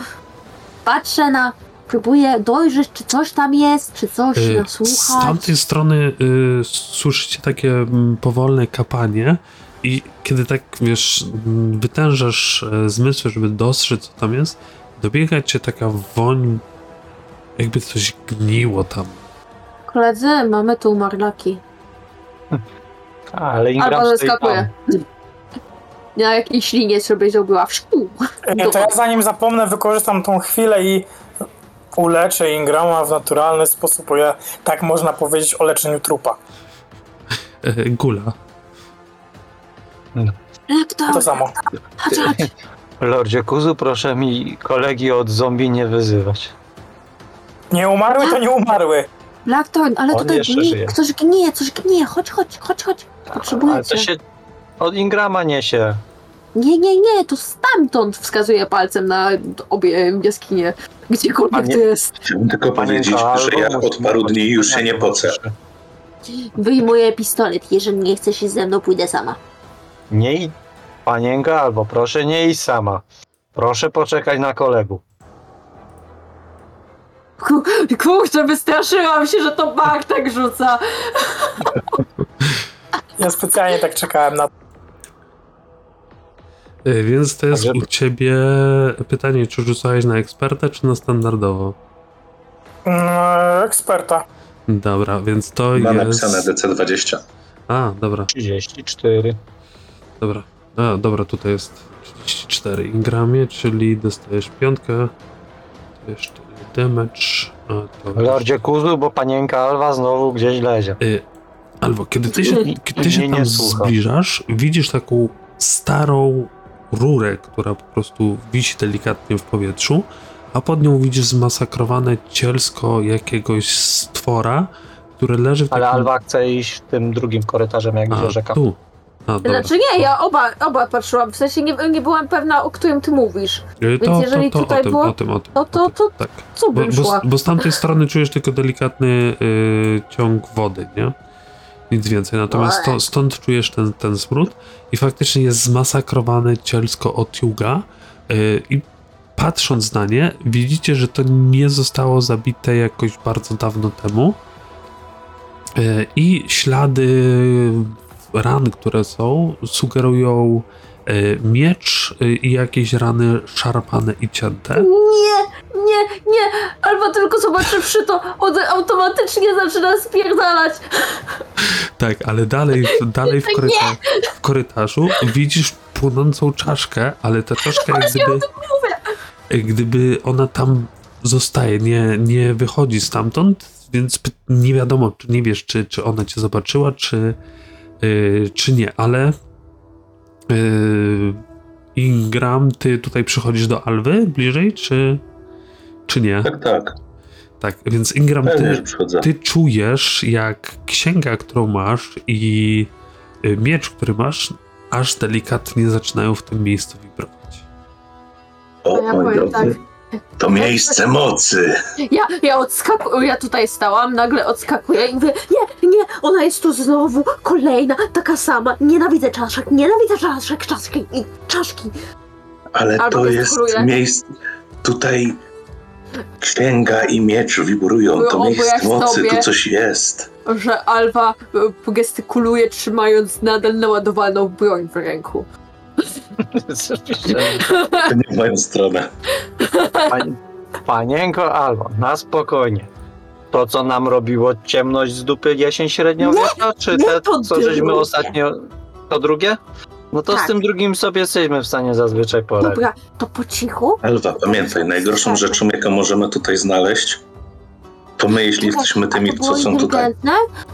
Patrzę na... Próbuję dojrzeć, czy coś tam jest, czy coś Y, Z tamtej strony y, słyszycie takie mm, powolne kapanie i kiedy tak, wiesz, wytężasz e, zmysły, żeby dostrzec, co tam jest, dobiega cię taka woń, jakby coś gniło tam. Koledzy, mamy tu marlaki. A, ale Ingram Albo stoi zeskakuje. Ja jakiejś ślinie sobie zrobiła. Wszku. E, To ja zanim zapomnę, wykorzystam tą chwilę i uleczę Ingrama w naturalny sposób, bo ja, tak można powiedzieć o leczeniu trupa. E, Gula. Jak to? To samo. Chodź, chodź. Lordzie Kuzu, proszę mi kolegi od zombie nie wyzywać. Nie umarły, to nie umarły. Blackthorn, ale On tutaj jeszcze gni... żyje. ktoś gnije, coś gnije. Chodź, chodź, chodź, chodź. Potrzebuję Ale to cię. się od Ingrama niesie. Nie, nie, nie, to stamtąd wskazuje palcem na obie jaskinie. Gdziekolwiek to jest. Chciałbym tylko powiedzieć, Panienka, że ja albo od paru dni już się nie pocę. Wyjmuję pistolet. Jeżeli nie chcesz iść ze mną, pójdę sama. Nie idź, panienka, albo proszę nie idź sama. Proszę poczekać na kolegów. Ku- Kurczę, wystraszyłam się, że to Bartek rzuca. Ja specjalnie tak czekałem na E, Więc to jest żeby- u ciebie pytanie, czy rzucałeś na eksperta, czy na standardowo? mm, eksperta. Dobra, więc to Ma jest... napisane DC20. A, dobra, 34. dobra. A, dobra, tutaj jest 34 ingramie, czyli dostajesz piątkę. To 4 damage. A to Lordzie Kuzu, bo panienka Alwa znowu gdzieś lezie. Y, Albo kiedy ty się, kiedy ty się tam zbliżasz, widzisz taką starą rurę, która po prostu wisi delikatnie w powietrzu, a pod nią widzisz zmasakrowane cielsko jakiegoś stwora, które leży w Ale takim... Alwa chce iść tym drugim korytarzem, jak A, rzeka. tu. A, dobra. Znaczy nie, ja oba, oba patrzyłam. W sensie nie, nie byłam pewna, o którym ty mówisz. Y, więc jeżeli to, to, tutaj o tym, było- o tym, o tym, to- o to- to- tak. Co Bo, bym bo, szła? bo z tamtej strony czujesz tylko delikatny y, ciąg wody, nie? Nic więcej. Natomiast to, stąd czujesz ten, ten smród i faktycznie jest zmasakrowany cielsko od Juga y, i patrząc na nie, widzicie, że to nie zostało zabite jakoś bardzo dawno temu y, i ślady ran, które są, sugerują y, miecz y, i jakieś rany szarpane i cięte. Nie, nie, nie. Albo tylko zobaczywszy to, on automatycznie zaczyna spierdalać. Tak, ale dalej, dalej w, koryta- w korytarzu widzisz płonącą czaszkę, ale ta czaszka jak gdyby, gdyby ona tam zostaje, nie, nie wychodzi stamtąd, więc nie wiadomo, nie wiesz, czy, czy ona cię zobaczyła, czy, yy, czy nie, ale yy, Ingram, ty tutaj przychodzisz do Alwy bliżej, czy, czy nie? Tak, tak. Tak, więc Ingram, Pewnie, ty, ty czujesz, jak księga, którą masz i y, miecz, który masz, aż delikatnie zaczynają w tym miejscu wibrować. O, Ja powiem drodzy, tak. To miejsce mocy. Ja, ja odskakuję, ja tutaj stałam, nagle odskakuję i mówię, nie, nie, ona jest tu znowu, kolejna, taka sama, nienawidzę czaszek, nienawidzę czaszek, czaszki i czaszki. Ale Albo to jest miejsce. Tutaj księga i miecz wibrują. To Wyobraź miejsce mocy, sobie- tu coś jest. Że Alwa y, gestykuluje, trzymając nadal naładowaną broń w ręku. Nie w moją stronę. Pani, panienko Albo, na spokojnie. To, co nam robiło ciemność z dupy jesień średniowieczna, czy nie te, to co żeśmy drugie. ostatnio... To drugie? No to Tak. z tym drugim sobie jesteśmy w stanie zazwyczaj poradzić. Dobra, to po cichu. Elwa, pamiętaj, najgorszą rzeczą, jaką możemy tutaj znaleźć, to my, jeśli jesteśmy tymi, co są tutaj.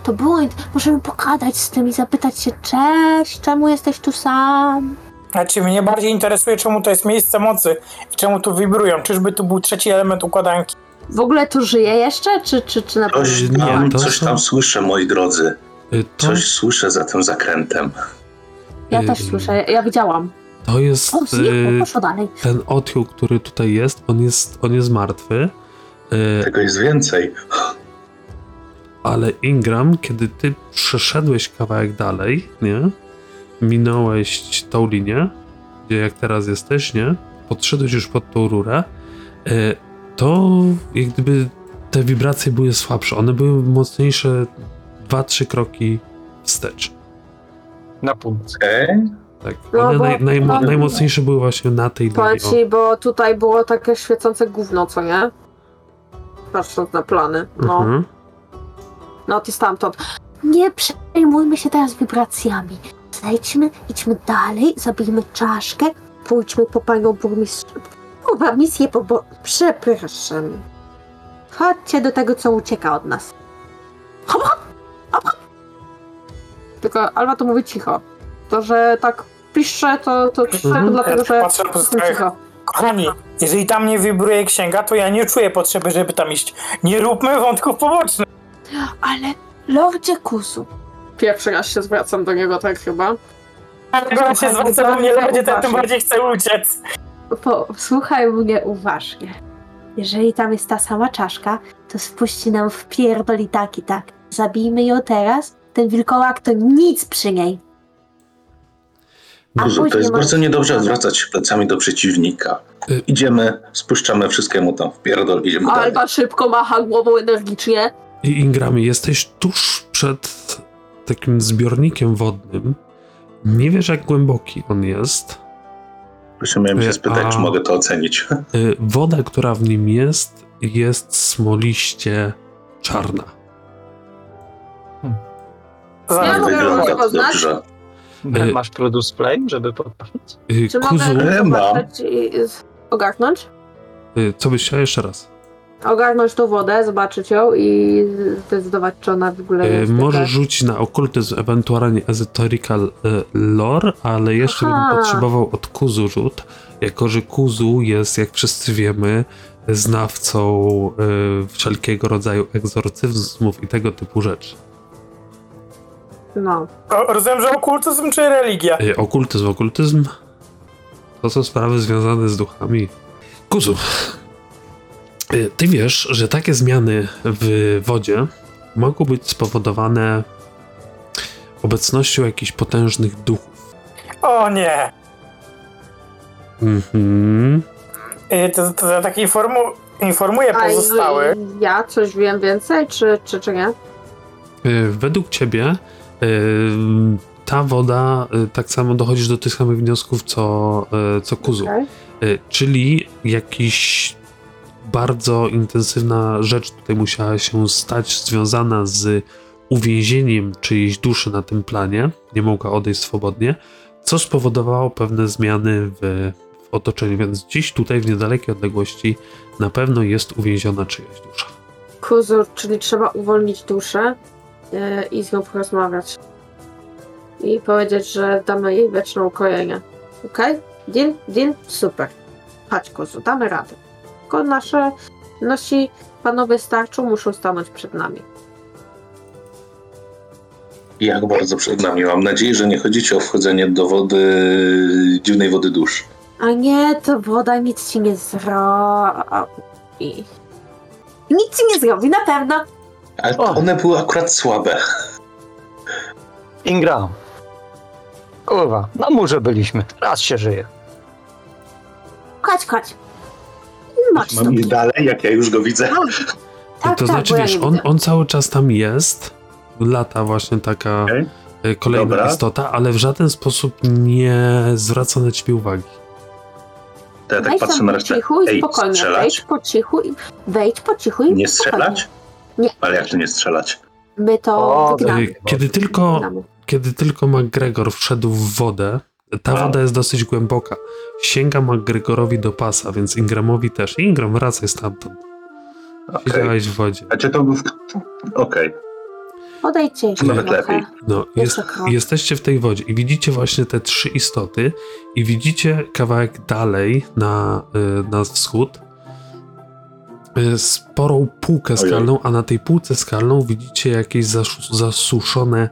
To było, możemy pogadać z tym i zapytać się, cześć, czemu jesteś tu sam? Znaczy, mnie bardziej interesuje, czemu to jest miejsce mocy i czemu tu wibrują. Czyżby tu był trzeci element układanki? W ogóle tu żyje jeszcze, czy, czy, czy na pewno? Coś Nie, tam, to coś są- tam słyszę, moi drodzy. Y, To, Coś słyszę za tym zakrętem. Ja też y, słyszę, ja, ja widziałam. To jest O, znikło, y, poszło dalej. ten odchył, który tutaj jest, on jest, on jest martwy. Y, Tego jest więcej. Ale Ingram, kiedy ty przeszedłeś kawałek dalej, nie? Minąłeś tą linię, gdzie jak teraz jesteś, nie? Podszedłeś już pod tą rurę, e, to jak gdyby te wibracje były słabsze. One były mocniejsze 2-3 kroki wstecz. Na północ. Okej. Tak. No, One bo- naj, najmo- no- najmocniejsze były właśnie na tej linii. ci, bo tutaj było takie świecące gówno, co nie? Patrząc na plany. No, Mhm. no ty stamtąd. Nie przejmujmy się teraz wibracjami. Zejdźmy, idźmy dalej, zabijmy czaszkę, pójdźmy po panią burmistrz... Kurwa, misję po... Bo... Przepraszam. Chodźcie do tego, co ucieka od nas. Hop, hop, hop, hop. Tylko Alba to mówi cicho. To, że tak pisze, to, to, to Mhm. dlatego, że Patrzę pozostałych. cicho. Kochani, jeżeli tam nie wibruje księga, to ja nie czuję potrzeby, żeby tam iść. Nie róbmy wątków pobocznych. Ale Lordzie Kusu. Pierwszy raz się zwracam do niego tak chyba. Dlatego on się zwraca do mnie bardziej, ten tym bardziej chce uciec. Posłuchaj mnie uważnie. Jeżeli tam jest ta sama czaszka, to spuści nam w pierdoli tak i tak. Zabijmy ją teraz, ten wilkołak to nic przy niej. A Guzu, to jest bardzo niedobrze odwracać się plecami do przeciwnika. Y- Idziemy, spuszczamy wszystkiemu tam w pierdol, idziemy dalej. Alba szybko macha głową energicznie. I Ingramie, jesteś tuż przed takim zbiornikiem wodnym. Nie wiesz, jak głęboki on jest. Właśnie miałem się spytać, a- czy mogę to ocenić. Y, Woda, która w nim jest, jest smoliście czarna. Ja Zaraz mogę wygląda. to dobrze. Y- Masz produce flame, żeby podpalić? Y, Czy Kuzu, mogę ogarnąć? co byś chciał jeszcze raz? Ogarnąć tą wodę, zobaczyć ją i zdecydować, czy ona w ogóle Y, jest. Możesz taka- rzucić na okultyzm, ewentualnie esoterical y, lore, ale jeszcze Aha. bym potrzebował od Kuzu rzut, jako że Kuzu jest, jak wszyscy wiemy, znawcą y, wszelkiego rodzaju egzorcyzmów i tego typu rzeczy. No. O, Rozumiem, że okultyzm czy religia? Okultyzm, okultyzm to są sprawy związane z duchami. Kuzu, ty wiesz, że takie zmiany w wodzie mogą być spowodowane obecnością jakichś potężnych duchów. O nie. Mhm. Y, To, to ja tak informu, informuję A i- pozostałych. ja coś wiem więcej, czy, czy, czy nie? Y, Według ciebie y, ta woda y, tak samo dochodzisz do tych samych wniosków co, y, co Kuzu. Okej. Y, Czyli jakiś bardzo intensywna rzecz tutaj musiała się stać związana z uwięzieniem czyjejś duszy na tym planie, nie mogła odejść swobodnie, co spowodowało pewne zmiany w, w otoczeniu, więc gdzieś tutaj w niedalekiej odległości na pewno jest uwięziona czyjaś dusza. Kuzu, czyli trzeba uwolnić duszę e, i z nią porozmawiać. I powiedzieć, że damy jej wieczne ukojenie. Okej? Deal? Deal? Super. Chodź, Kuzu, damy radę. Tylko nasze nasi panowie starczą muszą stanąć przed nami. Jak bardzo przed nami. Mam nadzieję, że nie chodzicie o wchodzenie do wody, dziwnej wody dusz. A nie, to woda nic ci nie zrobi. Nic ci nie zrobi, na pewno. Ale O. one były akurat słabe. Ingram. Kurwa, na murze byliśmy. Raz się żyje. Chodź, chodź. Chodź Mam iść dalej, jak ja już go widzę. Tak, to tak, znaczy, ja wiesz, nie on, on cały czas tam jest, lata właśnie taka Okej. y, kolejna Dobra. istota, ale w żaden sposób nie zwraca na ciebie uwagi. To ja tak Wejdź patrzę na po resztę. cichu i Ej, spokojnie. Wejdź strzelać? po cichu i wejdź po cichu i Nie strzelać? Nie. Ale jak to nie strzelać? My to O, wygnamy. Y, Kiedy tylko, wygnamy. kiedy tylko McGregor wszedł w wodę, ta woda jest dosyć głęboka. Sięga McGregorowi do pasa, więc Ingramowi też. Ingram, wracaj stamtąd. Siedziałeś w wodzie. A czy to... Okej. Odejdźcie jeszcze Nawet trochę. lepiej. No, jest, jesteście w tej wodzie i widzicie właśnie te trzy istoty i widzicie kawałek dalej na, y, na wschód y, sporą półkę Ojej. skalną, a na tej półce skalną widzicie jakieś zasu- zasuszone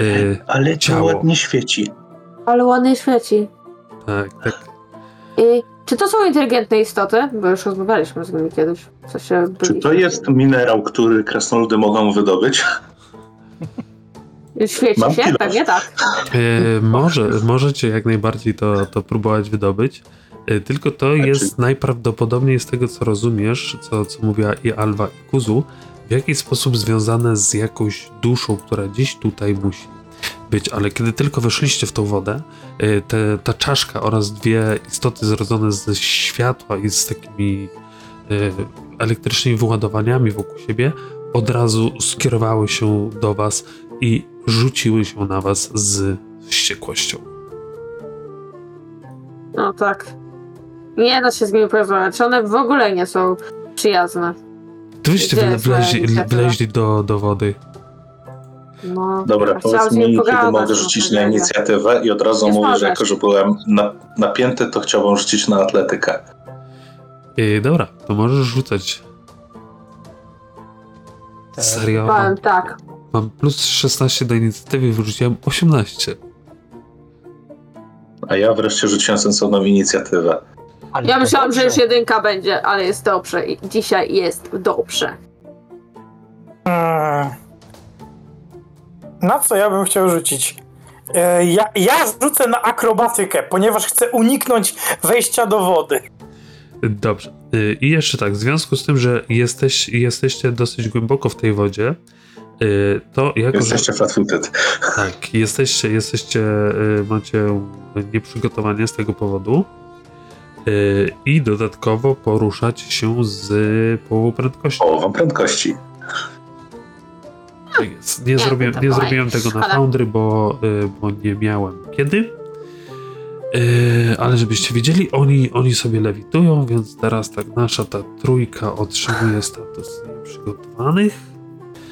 y, Ale to Ciało. ładnie świeci. Ale ładnie świeci. tak, tak, I czy to są inteligentne istoty? Bo już rozmawialiśmy z nimi kiedyś. Co się Czy to jest minerał, który krasnoludy mogą wydobyć? Świeci Mam się? Pewnie tak. E, może, możecie jak najbardziej to, to próbować wydobyć. E, Tylko to jest najprawdopodobniej z tego, co rozumiesz, co, co mówiła i Alwa i Kuzu, w jakiś sposób związane z jakąś duszą, która gdzieś tutaj musi być. Ale kiedy tylko weszliście w tą wodę, e, te, ta czaszka oraz dwie istoty zrodzone ze światła i z takimi e, elektrycznymi wyładowaniami wokół siebie od razu skierowały się do was i rzuciły się na was z wściekłością. No tak. Nie da się z nimi porozmawiać. One w ogóle nie są przyjazne. Moja wleźli, wleźli do, do wody. No, Dobra, powiedz mi, kiedy mogę no, rzucić na inicjatywę i od razu mówię, że jako, że byłem na, napięty, to chciałbym rzucić na atletykę. Yy, dobra, to możesz rzucać. Serio? Mam, tak. mam plus 16 do inicjatywy, wyrzuciłem 18. A ja wreszcie rzuciłem sensowną inicjatywę. Ale Ja myślałam, że dobrze. już jedynka będzie, ale jest dobrze. I dzisiaj jest dobrze. Hmm. Na co ja bym chciał rzucić? E, Ja, ja rzucę na akrobatykę, ponieważ chcę uniknąć wejścia do wody. Dobrze. Yy, I jeszcze tak, w związku z tym, że jesteś, jesteście dosyć głęboko w tej wodzie, yy, to jako, że Jesteście flat-footed. tak, jesteście, jesteście, yy, macie nieprzygotowanie z tego powodu i dodatkowo poruszać się z połową prędkości. Połową prędkości. Tak jest. Nie, Nie, zrobiłem, nie zrobiłem tego na. Foundry, bo, y, bo nie miałem kiedy. Y, ale żebyście wiedzieli, oni, oni sobie lewitują, więc teraz tak nasza ta trójka otrzymuje status nieprzygotowanych.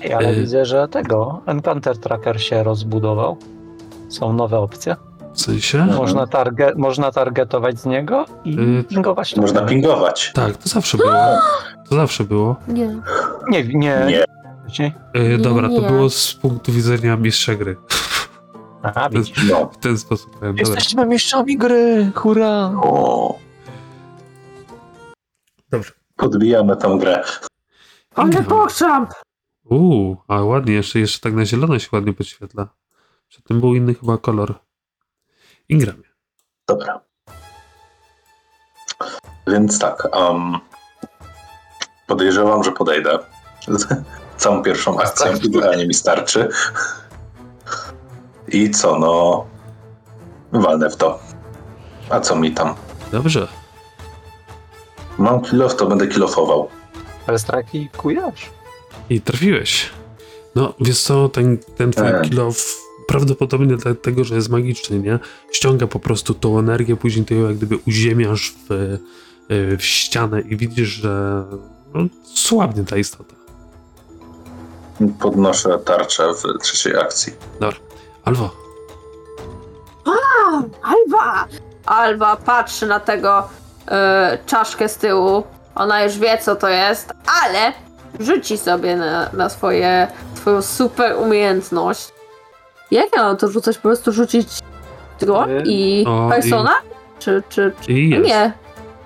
Ej, ale Y- widzę, że tego Encounter Tracker się rozbudował. Są nowe opcje. W sensie? Można, targe, można targetować z niego i Y, pingować. Można pingować. Tak, to zawsze było. To zawsze było. Nie. Nie, nie. Nie. Wcześniej? Y, dobra, to Nie. było z punktu widzenia mistrza gry. Aha, widzisz. No. W ten sposób powiem. Dobra. Jesteśmy mistrzami gry, hurra! O. Dobrze. Podbijamy tą grę. Ale Mhm. pokrzam! Uuu, a ładnie, jeszcze, jeszcze tak na zielono się ładnie podświetla. Przedtem był inny chyba kolor. Ingramie. Dobra. Więc tak. Um, podejrzewam, że podejdę. Całą pierwszą akcją idealnie mi starczy. I co, no. Walnę w to. A co mi tam? Dobrze. Mam kilof, to będę kilofował. Ale straki kujesz. I trafiłeś. No, wiesz co, ten, ten twój E. kill off prawdopodobnie dlatego, że jest magiczny, nie? Ściąga po prostu tą energię, później ty ją jak gdyby uziemiasz w, y, w ścianę i widzisz, że no, słabnie ta istota. Podnoszę tarczę w trzeciej akcji. Albo, Alwa! Alwa patrzy na tego e, czaszkę z tyłu. Ona już wie, co to jest, ale rzuci sobie na, na swoje, swoją super umiejętność. Jak ja mam to rzucać? Po prostu rzucić dron Y, i o, persona? Czy, czy, czy... i jest, Nie.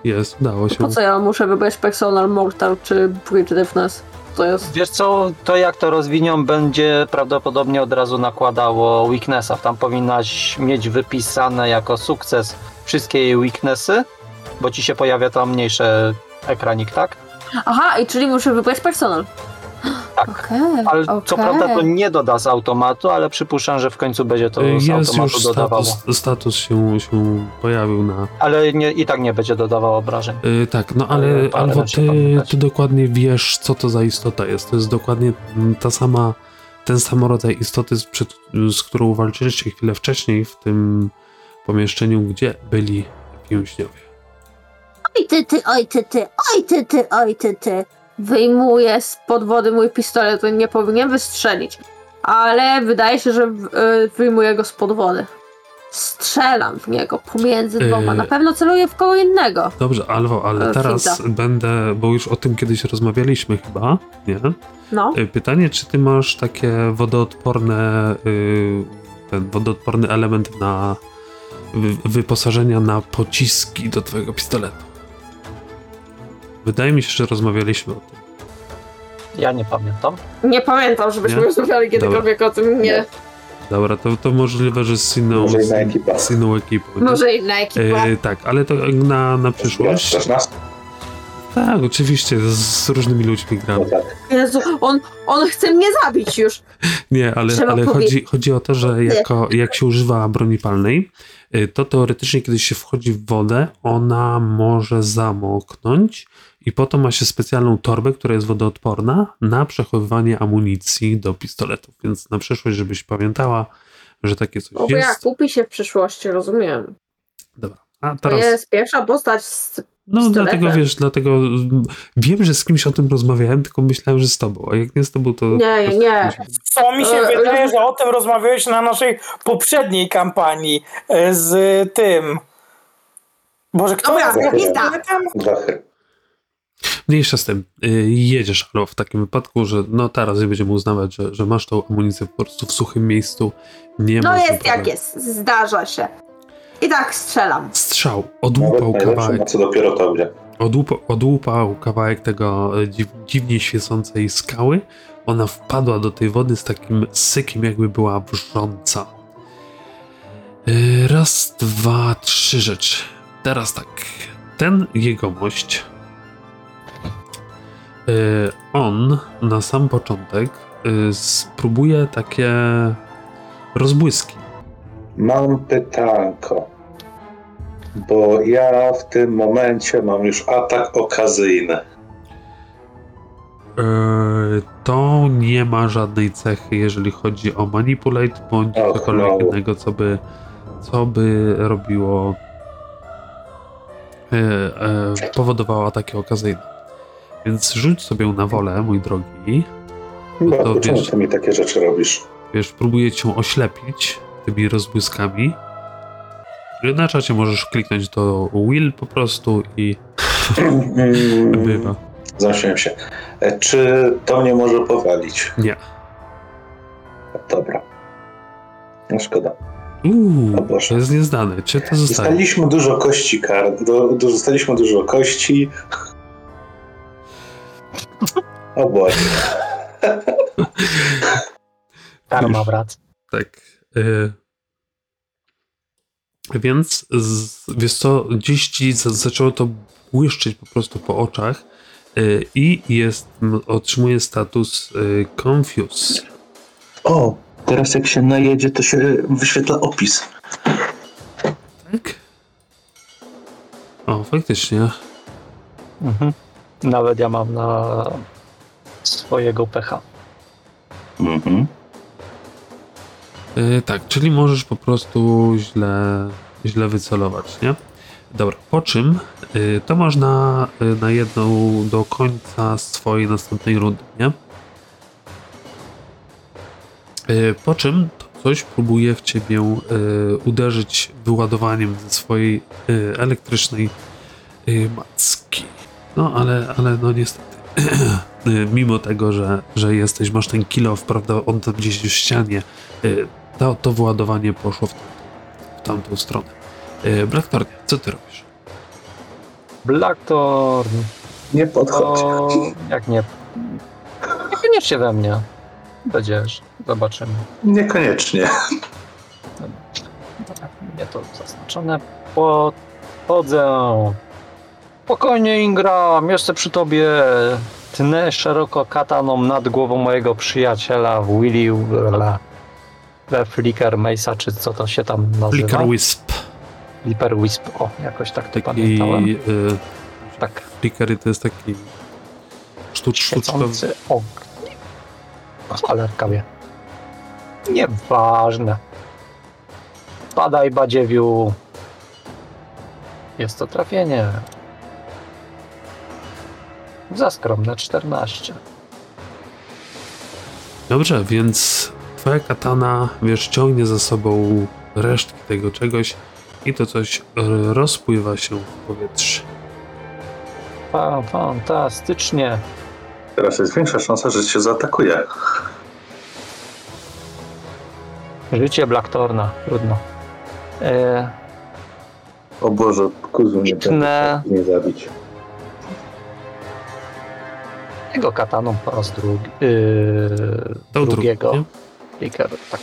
jest, udało się. Po co ja muszę wybrać personal, mortal czy bridge deafness? To jest... Wiesz co, to jak to rozwinią, będzie prawdopodobnie od razu nakładało weaknessa. Tam powinnaś mieć wypisane jako sukces wszystkie jej weaknessy, bo ci się pojawia tam mniejszy ekranik, tak? Aha, i czyli muszę wybrać personal. Tak. Okej, Ale co okej. prawda to nie doda z automatu, ale przypuszczam, że w końcu będzie to Y, z Jest automatu już dodawało. status, status się, się pojawił na. Ale nie, i tak nie będzie dodawał obrażeń. Y, tak, no Ale parę Alwo, ty, ty dokładnie wiesz, co to za istota jest. To jest dokładnie ta sama, ten sam rodzaj istoty, z, przed, z którą walczyliście chwilę wcześniej w tym pomieszczeniu, gdzie byli więźniowie. Oj ty, ty, oj ty, ty, oj ty, ty, oj ty, ty. Wyjmuję spod wody mój pistolet, nie powinien wystrzelić. Ale wydaje się, że w- y, wyjmuję go spod wody. Strzelam w niego pomiędzy dwoma. Yy. Na pewno celuję w kogo innego. Dobrze, Alwo, ale E, teraz finta. będę, bo już o tym kiedyś rozmawialiśmy chyba, nie? No. Pytanie, czy ty masz takie wodoodporne, y, ten wodoodporny element na wy, wyposażenia na pociski do twojego pistoletu? Wydaje mi się, że rozmawialiśmy o tym. Ja nie pamiętam. Nie pamiętam, żebyśmy Nie? rozmawiali kiedykolwiek o tym. Nie. Dobra, to, to możliwe, że z inną, Może inna z, ekipa. z inną ekipą. nie? Może inna ekipa. Y, tak, ale to na, na przyszłość. Nas? Tak, oczywiście, z różnymi ludźmi No gram. tak. Jezu, on, on chce mnie zabić już. Nie, ale, Trzeba ale powiedzieć. chodzi, chodzi o to, że jako, jak się używa broni palnej, y, to teoretycznie, kiedy się wchodzi w wodę, ona może zamoknąć i po to ma się specjalną torbę, która jest wodoodporna na przechowywanie amunicji do pistoletów. Więc na przyszłość, żebyś pamiętała, że takie coś O, bo ja jest. kupi się w przyszłości, rozumiem. Dobra. A To teraz. jest pierwsza postać z No pistoletem. dlatego wiesz, dlatego wiem, że z kimś o tym rozmawiałem, tylko myślałem, że z tobą, a jak nie z tobą, to. Nie, to- nie. Co mi się E, wydaje, e, że o tym rozmawiałeś na naszej poprzedniej kampanii e, z tym. Boże, kto Dobra, nazywa lista. Mniejsza z tym. Y, Jedziesz, albo w takim wypadku, że no teraz nie będziemy uznawać, że, że masz tą amunicję po prostu w suchym miejscu. Nie No jest problemu. jak jest, zdarza się. I tak strzelam. Strzał. Odłupał kawałek. co dopiero tobie. Odłupał, odłupał kawałek tego e, dziw, dziwnie świecącej skały. Ona wpadła do tej wody z takim sykiem, jakby była wrząca. Y, Raz, dwa, trzy rzeczy. Teraz tak. Ten jegomość. Y, On na sam początek y, spróbuje takie rozbłyski. Mam pytanko. Bo ja w tym momencie mam już atak okazyjny. Eee, To nie ma żadnej cechy, jeżeli chodzi o manipulate bądź Och, cokolwiek innego, co by, co by robiło, powodowało takie okazyjne. Więc rzuć sobie na wolę, mój drogi. Bo to wiesz- ty mi takie rzeczy robisz? Wiesz, próbuję cię oślepić tymi rozbłyskami. Na czacie możesz kliknąć to will po prostu i bywa. Zamyśliłem się. E, Czy to mnie może powalić? Nie. Dobra. No szkoda. Uuu, to jest nieznane. Czy to zostaje? Dostaliśmy dużo kości kar. Do, do, dostaliśmy dużo kości. O Boże. Karma wraca. Tak. y, Więc z, wiesz co, gdzieś ci za- zaczęło to błyszczeć po prostu po oczach y, i jest, m, otrzymuje status y, Confuse. O, teraz jak się najedzie, to się wyświetla opis. Tak? O, faktycznie. Mhm. Nawet ja mam na swojego pecha. Mhm. Yy, tak, czyli możesz po prostu źle, źle wycelować, nie? Dobra, po czym yy, to można yy, na jedną do końca swojej następnej rundy, nie? Yy, po czym to coś próbuje w ciebie yy, uderzyć wyładowaniem ze swojej yy, elektrycznej yy, macki. No, ale, ale no niestety. Mimo tego, że, że jesteś, masz ten kill off, prawda, on tam gdzieś w ścianie, yy, to, to wyładowanie poszło w, w tamtą stronę. Yy, Blackthornie, co ty robisz? Blackthorn, Nie podchodź. jak nie... Niekoniecznie we mnie. Będziesz, zobaczymy. Niekoniecznie. Nie to zaznaczone. Podchodzę. Spokojnie Ingram, jeszcze przy tobie. Tnę szeroko kataną nad głową mojego przyjaciela w Willy we Flicker Mesa, czy co to się tam nazywa? Flicker Wisp. Flipper Wisp, o, jakoś tak to Taki, pamiętałem. yy, Tak, flickery to jest taki sztuc, świecący ogień. Cholerka wie. Nieważne. Padaj, badziewiu. Jest to trafienie. Za skromne 14. Dobrze, więc twoja katana, wiesz, ciągnie za sobą resztki tego czegoś i to coś rozpływa się w powietrzu. Fa- Fantastycznie. Teraz jest większa szansa, że cię zaatakuje. Życie Blacktorna. Trudno. E, O Boże, kuzu nie nie zabić. Jego kataną po raz drugi. Yy, drugiego. drugi, tak.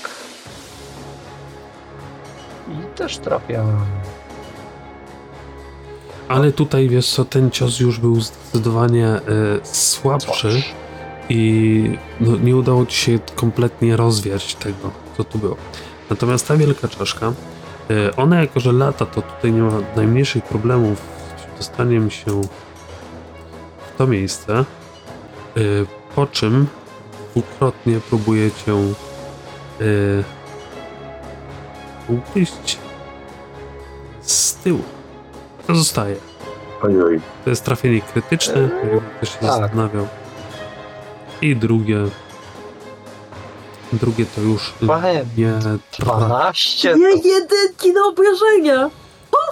I też trafię. Ale tutaj, wiesz co, ten cios już był zdecydowanie e, słabszy i no, nie udało ci się kompletnie rozwiać tego, co tu było. Natomiast ta wielka czaszka, e, ona jako, że lata, to tutaj nie ma najmniejszych problemów z dostaniem się w to miejsce, po czym dwukrotnie próbuje cię e, ugryźć z tyłu. To zostaje. Ojoj. To jest trafienie krytyczne, jakby ktoś się tak. zastanawiał. I drugie. Drugie to już Panie, nie trwa. 12? Nie jedynki na obrażenia!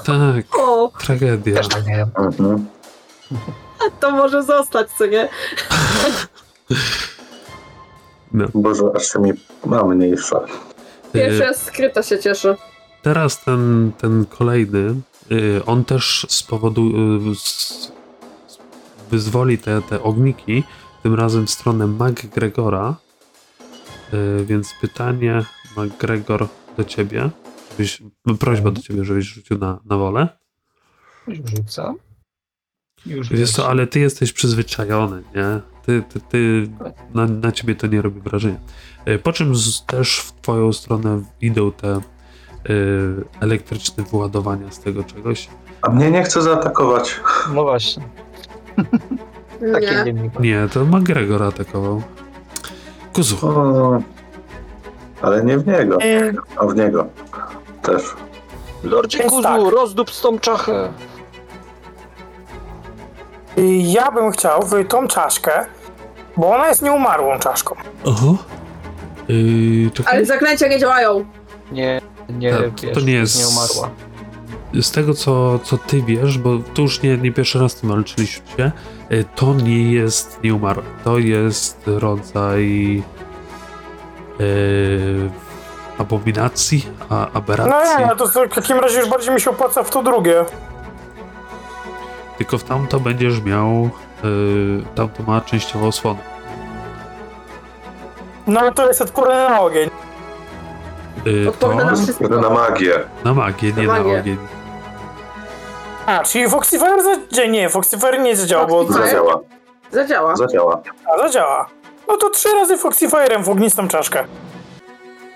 Tak, O, tragedia. Też tak nie wiem. Mhm. to może zostać, co nie? No. Boże, aż się mi ma mniejsza. Pierwsza skryta się cieszy. Teraz ten, ten kolejny, y, on też z powodu y, wyzwoli te, te ogniki, tym razem w stronę MacGregora. Y, Więc pytanie, MacGregor, do ciebie. Żebyś, prośba do ciebie, żebyś rzucił na, na wolę. Rzucam. Już Wiesz co, ale ty jesteś przyzwyczajony, nie? Ty, ty, ty na, na ciebie to nie robi wrażenia. Y, Po czym z, też w twoją stronę idą te y, elektryczne wyładowania z tego czegoś. A mnie nie chce zaatakować. No właśnie, takie Nie. Nie, to McGregor atakował. Kuzu, O, ale nie w niego, E, a w niego też. Lordzie Kuzu, tak. rozdup z tą czachę. Ja bym chciał w tą czaszkę, bo ona jest nieumarłą czaszką. oho. Yy, czekaj, Ale zaklęcia nie działają. Nie, nie, Tak, to wiesz, nie jest- nie umarła. z tego co, co ty wiesz, bo to już nie, nie pierwszy raz tym walczyliście, y, to nie jest nieumarłe. To jest rodzaj yy, abominacji, a, No aberracji. nie, no to w takim razie już bardziej mi się opłaca w to drugie. Tylko w tamto będziesz miał. Yy, tamto ma częściowo osłonę. No ale to jest odporny na ogień. Yy, to Odporne na wszystko. Na magię. na magię, nie Na na magię. ogień. A, czyli Foxy Fire za... Nie, Foxy Fire nie zadziała, bo... Zadziała. Zadziała. Zadziała. A, zadziała. No to trzy razy Foxy Fire'em w ognistą czaszkę.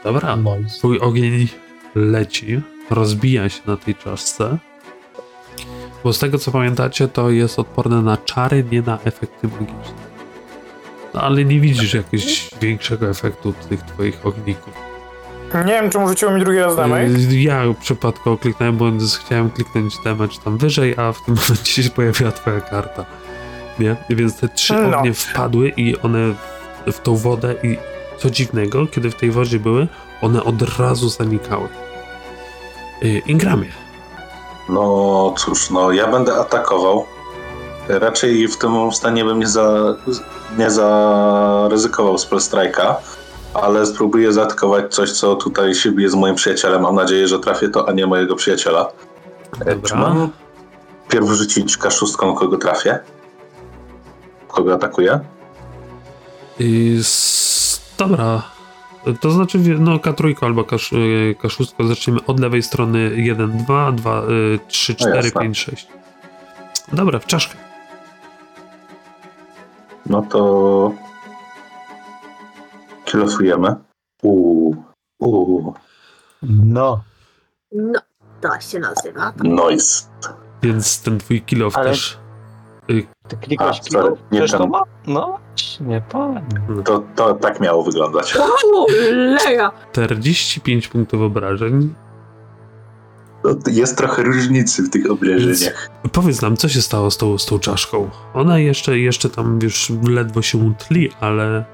Dobra. Twój ogień leci, rozbija się na tej czaszce. Bo z tego co pamiętacie, to jest odporne na czary, nie na efekty magiczne. No, ale nie widzisz jakiegoś większego efektu tych twoich ogników. Nie wiem, czemu rzuciło mi drugi raz damage. Y, Ja przypadkowo kliknąłem, bo chciałem kliknąć damage tam wyżej, a w tym momencie się pojawiła twoja karta. Nie? Więc te trzy No. ognie wpadły i one w, w tą wodę i co dziwnego, kiedy w tej wodzie były, one od razu zanikały. Y, Ingramie. No cóż, no ja będę atakował. Raczej w tym stanie bym nie, za, nie zaryzykował spell strike'a, ale spróbuję zaatakować coś, co tutaj się bije z moim przyjacielem. Mam nadzieję, że trafię to, a nie mojego przyjaciela. E, Czy Dobra. mam pierw rzucić kaszustką, kogo trafię? Kogo atakuję? S- dobra. To znaczy, no K3 albo K6, y, K6 zaczniemy od lewej strony 1, 2, 2, 3, 4, jasne. 5, 6. Dobra, w czaszkę. No to... Kilofujemy. Uuu, uuu, No. No, to się nazywa. noise. Więc ten twój kill off Ale- też. Ty klikłeś A, sorry, nie Też to ma? No, nie powiem. To, to tak miało wyglądać. Cholera! 45 punktów obrażeń. No, Jest trochę różnicy w tych obrażeniach. Powiedz nam, co się stało z tą, z tą czaszką? Ona jeszcze, jeszcze tam już ledwo się tli, ale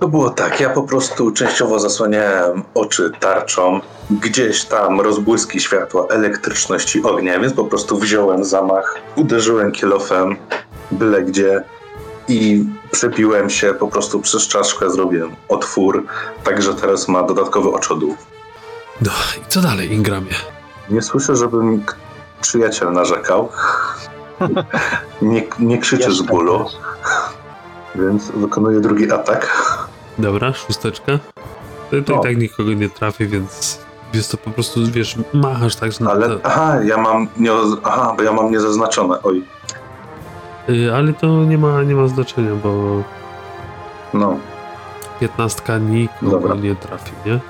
To było tak, ja po prostu częściowo zasłaniałem oczy tarczą, gdzieś tam rozbłyski światła, elektryczności ognia, więc po prostu wziąłem zamach, uderzyłem kielofem byle gdzie i przebiłem się po prostu przez czaszkę, zrobiłem otwór, także teraz ma dodatkowy oczodół. no i co dalej, Ingramie? Nie słyszę, żeby mi przyjaciel narzekał. Nie, nie krzyczy z bólu, więc wykonuję drugi atak. Dobra, szósteczka. To, to i tak nikogo nie trafi, więc jest to po prostu, wiesz, machasz tak, że... Ale aha, ja mam nie, aha, bo ja mam niezaznaczone. Oj, Y, ale to nie ma, nie ma znaczenia, bo no. 15 nikogo Dobra. nie trafi, nie?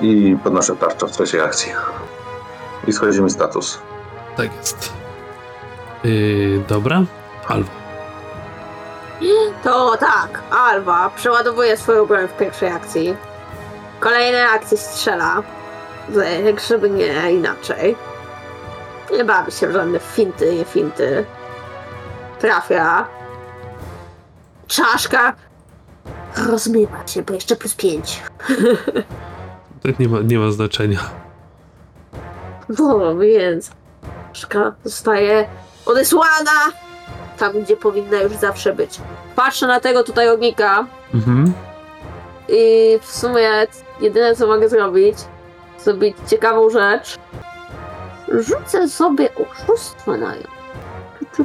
I podnoszę tarczę w trzeciej akcji. I schodzi mi status. Tak jest. Yy, dobra, Alwa. To tak, Alba przeładowuje swoją broń w pierwszej akcji. W kolejnej akcji strzela. Jak żeby nie inaczej. Nie bawi się w żadne finty, nie finty. Trafia. Czaszka rozmywa się, bo jeszcze plus pięć. To nie ma, nie ma znaczenia. No, więc czaszka zostaje odesłana tam, gdzie powinna już zawsze być. Patrzę na tego tutaj ognika Mhm. i w sumie jedyne co mogę zrobić, zrobić ciekawą rzecz. Rzucę sobie oszustwo na tu.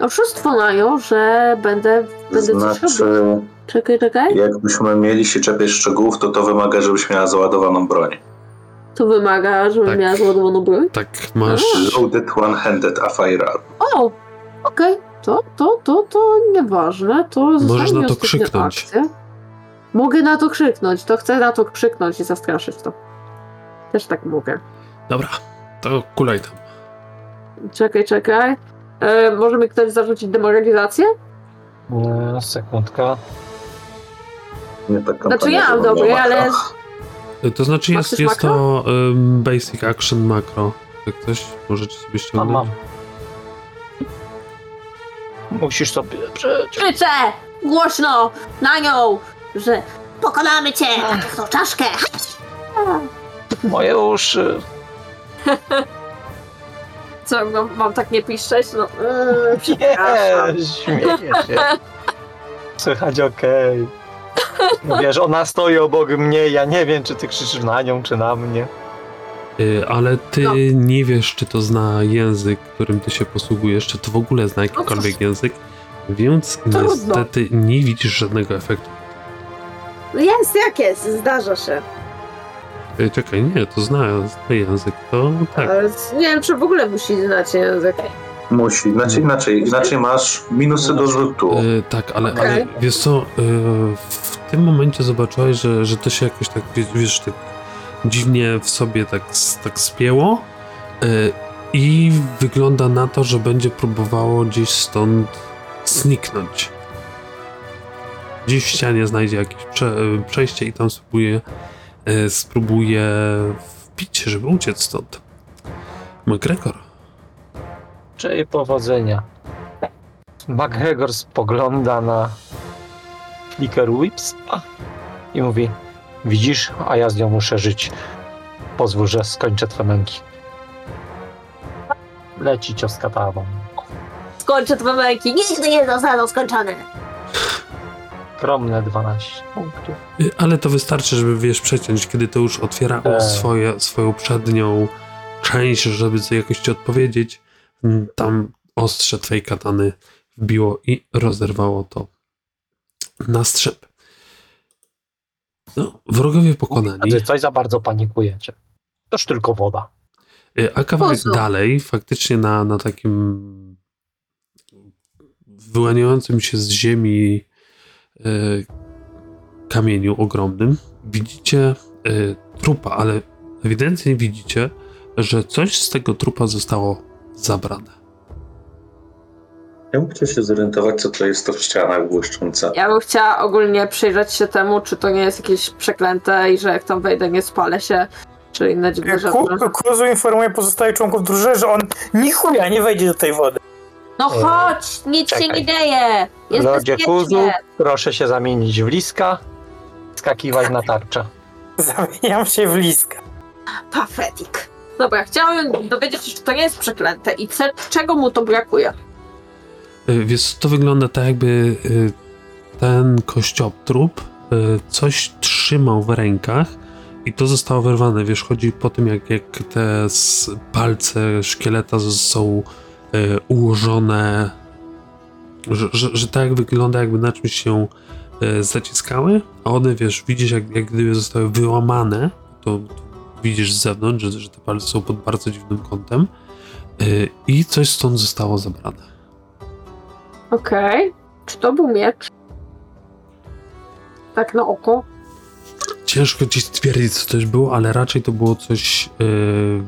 Oszustwo na nią, że będę, będę coś robił. Znaczy, Czekaj, czekaj. jakbyśmy mieli się czepiać szczegółów, to to wymaga, żebyś miała załadowaną broń. To wymaga, żebym Tak. miała załadowaną broń. Tak, masz... Loaded one-handed a firearm. O! Okej, to, to, to, to nieważne. To Możesz na to krzyknąć. akcja. Mogę na to krzyknąć, to chcę na to krzyknąć i zastraszyć to. Też tak mogę. Dobra, to kulaj tam. Czekaj, czekaj. E, może mi ktoś zarzucić demoralizację? Nie, sekundka. Nie tak Znaczy ja mam dobry, ale To znaczy Masz jest, jest makro? to ym, basic action macro. Jak ktoś możecie sobie ściągnąć. mam. Musisz sobie przejść. krzyczę głośno na nią, że pokonamy cię na tą czaszkę. Moje uszy. Co, mam, mam tak nie piszczeć? No, przepraszam. Nie, śmieję się. Słychać okej. No wiesz, ona stoi obok mnie, ja nie wiem, czy ty krzyczysz na nią, czy na mnie. Y, ale ty No. nie wiesz, czy to zna język, którym ty się posługujesz, czy to w ogóle zna jakikolwiek język, więc Trudno. niestety nie widzisz żadnego efektu. Jest jak jest, zdarza się. Y, czekaj, nie, to zna, zna język, to tak. Ale nie wiem, czy w ogóle musi znać język. Musi, znaczy inaczej, inaczej masz minusy do rzutu. Y, tak, ale, ale Okej. wiesz co, y, w tym momencie zobaczyłeś, że, że to się jakoś tak, wie- wiesz, tak dziwnie w sobie tak, tak spięło y, i wygląda na to, że będzie próbowało gdzieś stąd zniknąć. Gdzieś w ścianie znajdzie jakieś prze, przejście i tam spróbuje, e, spróbuje wbić się, żeby uciec stąd. McGregor. Czyli powodzenia. McGregor spogląda na Flicker Whips i mówi Widzisz, a ja z nią muszę żyć. Pozwól, że skończę twe męki. Leci cios katawą. Skończę twoje męki, nigdy nie zostaną skończone. Skromne 12 punktów. Y, Ale to wystarczy, żeby wiesz przeciąć, kiedy to już otwierało Tak. swoje, swoją przednią część, żeby sobie jakoś ci odpowiedzieć. Tam ostrze twojej katany wbiło i rozerwało to na strzep. No, wrogowie pokonani. Coś za bardzo panikujecie. Toż tylko woda. Y, A kawałek dalej, faktycznie na, na takim wyłaniającym się z ziemi y, kamieniu ogromnym, widzicie y, trupa, ale ewidentnie widzicie, że coś z tego trupa zostało zabrane. Ja bym chciał się zorientować, co to jest to w ścianach błyszczące. Ja bym chciała ogólnie przyjrzeć się temu, czy to nie jest jakieś przeklęte i że jak tam wejdę, nie spalę się, czy inne dziwne rzeczy. Ku- Kuzu informuje pozostałych członków drużyny, że on ni chuja nie wejdzie do tej wody. No chodź, nic się Czekaj. nie dzieje. Jest Lodzie Kuzu, proszę się zamienić w liska, skakiwać na tarczę. Zamieniam się w liska. Pathetic. Dobra, chciałabym dowiedzieć się, czy to nie jest przeklęte i ce- czego mu to brakuje. Y, Więc to wygląda tak, jakby y, ten kościotrup y, coś trzymał w rękach i to zostało wyrwane. Wiesz, chodzi po tym, jak, jak te palce szkieleta są ułożone, że, że, że tak wygląda, jakby na czymś się zaciskały, a one, wiesz, widzisz, jak, jak gdyby zostały wyłamane, to, to widzisz z zewnątrz, że, że te palce są pod bardzo dziwnym kątem i coś stąd zostało zabrane. Okej. Czy to był miecz? Tak na oko. Ciężko ci stwierdzić, co to było, ale raczej to było coś e,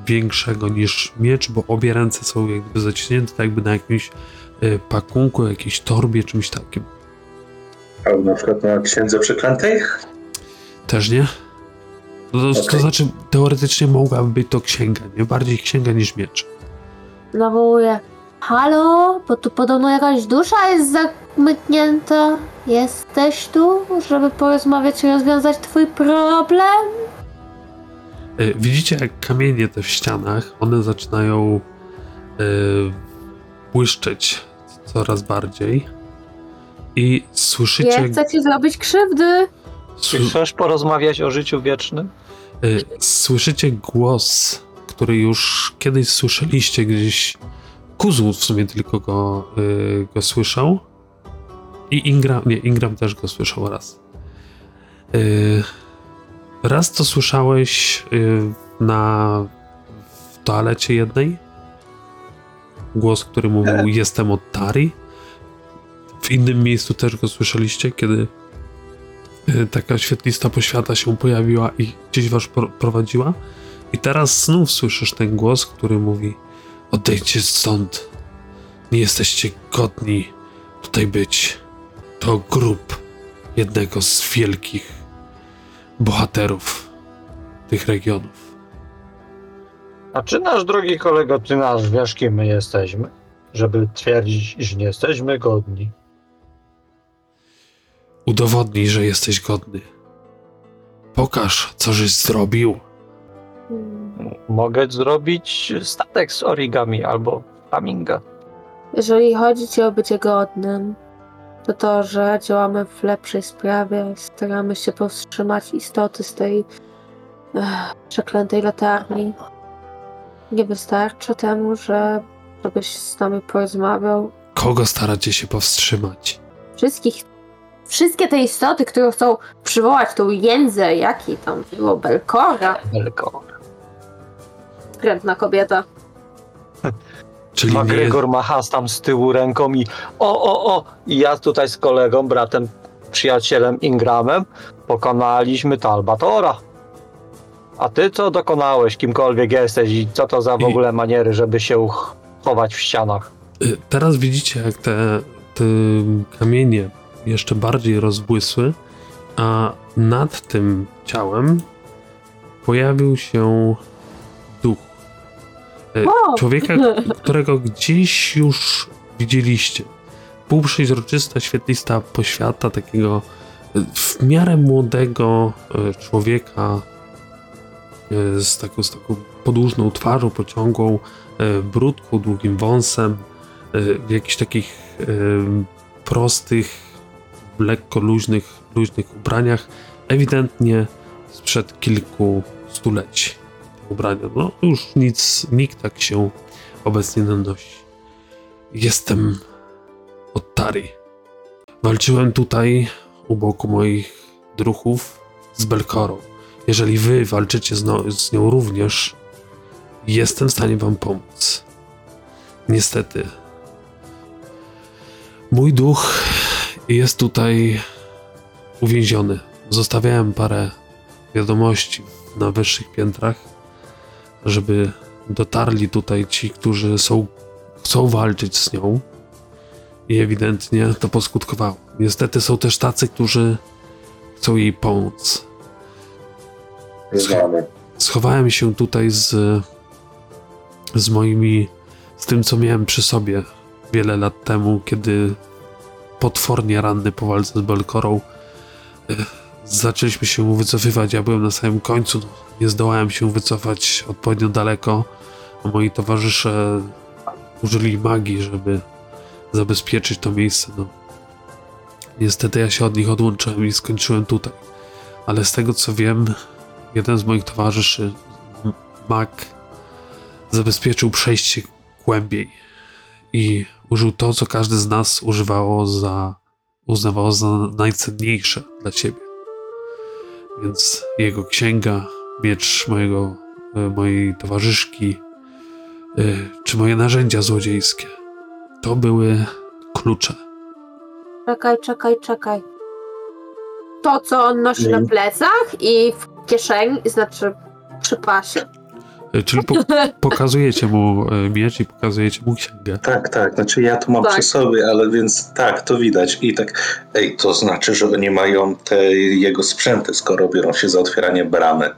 większego niż miecz, bo obie ręce są jakby zaciśnięte, tak jakby na jakimś e, pakunku, jakiejś torbie, czymś takim. Albo na przykład na księdze przeklętej? Też nie? No to, to Okej. znaczy, teoretycznie mogłaby być to księga, nie? Bardziej księga niż miecz. Nawołuję. Halo? Bo tu podobno jakaś dusza jest zamknięta. Jesteś tu, żeby porozmawiać i rozwiązać twój problem? E, widzicie, jak kamienie te w ścianach, one zaczynają e, błyszczeć coraz bardziej i słyszycie... Nie chcę ci zrobić krzywdy. Czy chcesz porozmawiać o życiu wiecznym? Y, Słyszycie głos, który już kiedyś słyszeliście gdzieś. Kuzu w sumie tylko go, y, go słyszał. I Ingram, nie, Ingram też go słyszał raz. Y, raz to słyszałeś y, na w toalecie jednej. Głos, który mówił jestem od Tari. W innym miejscu też go słyszeliście, kiedy taka świetlista poświata się pojawiła i gdzieś was pro- prowadziła. I teraz znów słyszysz ten głos, który mówi: Odejdźcie stąd. Nie jesteście godni tutaj być. To grób jednego z wielkich bohaterów tych regionów. A czy nasz drogi kolego, ty nasz wiesz, kim my jesteśmy? Żeby twierdzić, iż nie jesteśmy godni. Udowodnij, że jesteś godny. Pokaż, co żeś zrobił. Mogę zrobić statek z origami albo flaminga. Jeżeli chodzi ci o bycie godnym, to to, że działamy w lepszej sprawie, staramy się powstrzymać istoty z tej ech, przeklętej latarni, nie wystarczy temu, że żebyś z nami porozmawiał. Kogo staracie się powstrzymać? Wszystkich, wszystkie te istoty, które chcą przywołać tą jędzę, jaki tam było Belkora, Tylko. Skrętna kobieta. Czyli nie, McGregor macha tam z tyłu ręką i o, o, o! I ja tutaj z kolegą, bratem, przyjacielem Ingramem pokonaliśmy Talbatora. A ty co dokonałeś, kimkolwiek jesteś i co to za w I- ogóle maniery, żeby się ch- chować w ścianach? Y, Teraz widzicie, jak te, te kamienie jeszcze bardziej rozbłysły, a nad tym ciałem pojawił się O! Człowieka, którego gdzieś już widzieliście. Półprzeźroczysta, świetlista poświata takiego y, w miarę młodego y, człowieka z taką, z taką podłużną twarzą, pociągłą, brudką, długim wąsem, w jakichś takich prostych, lekko luźnych, luźnych ubraniach, ewidentnie sprzed kilku stuleci. Ubrania, no już nic, nikt tak się obecnie nie nosi. Jestem od Tari. Walczyłem tutaj u boku moich druhów z Belkorą. Jeżeli wy walczycie z, no, z nią również, jestem w stanie wam pomóc. Niestety. Mój duch jest tutaj uwięziony. Zostawiałem parę wiadomości na wyższych piętrach, żeby dotarli tutaj ci, którzy są, chcą walczyć z nią. I ewidentnie to poskutkowało. Niestety są też tacy, którzy chcą jej pomóc. Znamy. Schowałem się tutaj z, z moimi, z tym, co miałem przy sobie wiele lat temu, kiedy potwornie ranny po walce z Belkorą y, zaczęliśmy się wycofywać. Ja byłem na samym końcu, nie zdołałem się wycofać odpowiednio daleko, a moi towarzysze użyli magii, żeby zabezpieczyć to miejsce. No. Niestety ja się od nich odłączyłem i skończyłem tutaj. Ale z tego co wiem, jeden z moich towarzyszy, M- Mac, zabezpieczył przejście głębiej i użył to, co każdy z nas używało za, uznawało za najcenniejsze dla siebie. Więc jego księga, miecz mojego, e, mojej towarzyszki, e, czy moje narzędzia złodziejskie, to były klucze. Czekaj, czekaj, czekaj. To, co on nosi na Mm. plecach i w kieszeni, znaczy przy pasie. E, Czyli po, pokazujecie mu miecz i pokazujecie mu księgę. Tak, tak, znaczy ja to mam Tak. przy sobie, ale więc tak, to widać. I tak, ej, to znaczy, że oni mają te jego sprzęty, skoro biorą się za otwieranie bramy.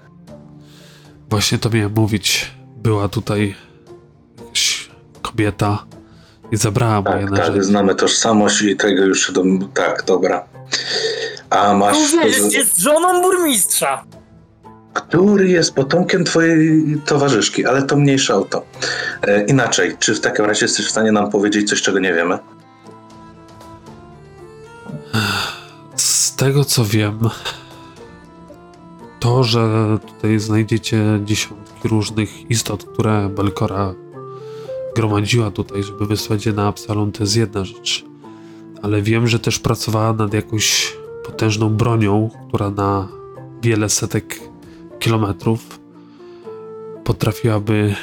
Właśnie to miałem mówić. Była tutaj jakaś kobieta i zabrała moje Tak, tak, narzędzia. znamy tożsamość i tego już, do, tak, dobra. A masz... Jest, jest żoną burmistrza. Który jest potomkiem twojej towarzyszki, ale to mniejsza o to. E, inaczej, czy w takim razie jesteś w stanie nam powiedzieć coś, czego nie wiemy? Z tego co wiem, to, że tutaj znajdziecie dziesiątki różnych istot, które Belkora gromadziła tutaj, żeby wysłać je na Absalon, to jest jedna rzecz. Ale wiem, że też pracowała nad jakąś potężną bronią, która na wiele setek kilometrów potrafiłaby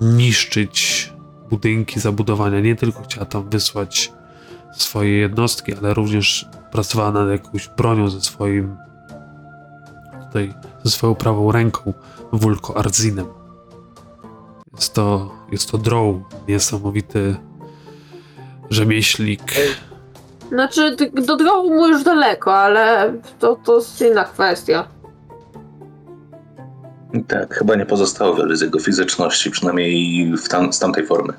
niszczyć budynki, zabudowania. Nie tylko chciała tam wysłać swoje jednostki, ale również pracowała nad jakąś bronią ze swoim tutaj, ze swoją prawą ręką Wulko Arzinem. Jest to, jest to drow, niesamowity rzemieślnik. Znaczy, do drogu mu już daleko, ale to, to jest inna kwestia. Tak, chyba nie pozostało wiele z jego fizyczności, przynajmniej w tam, z tamtej formy.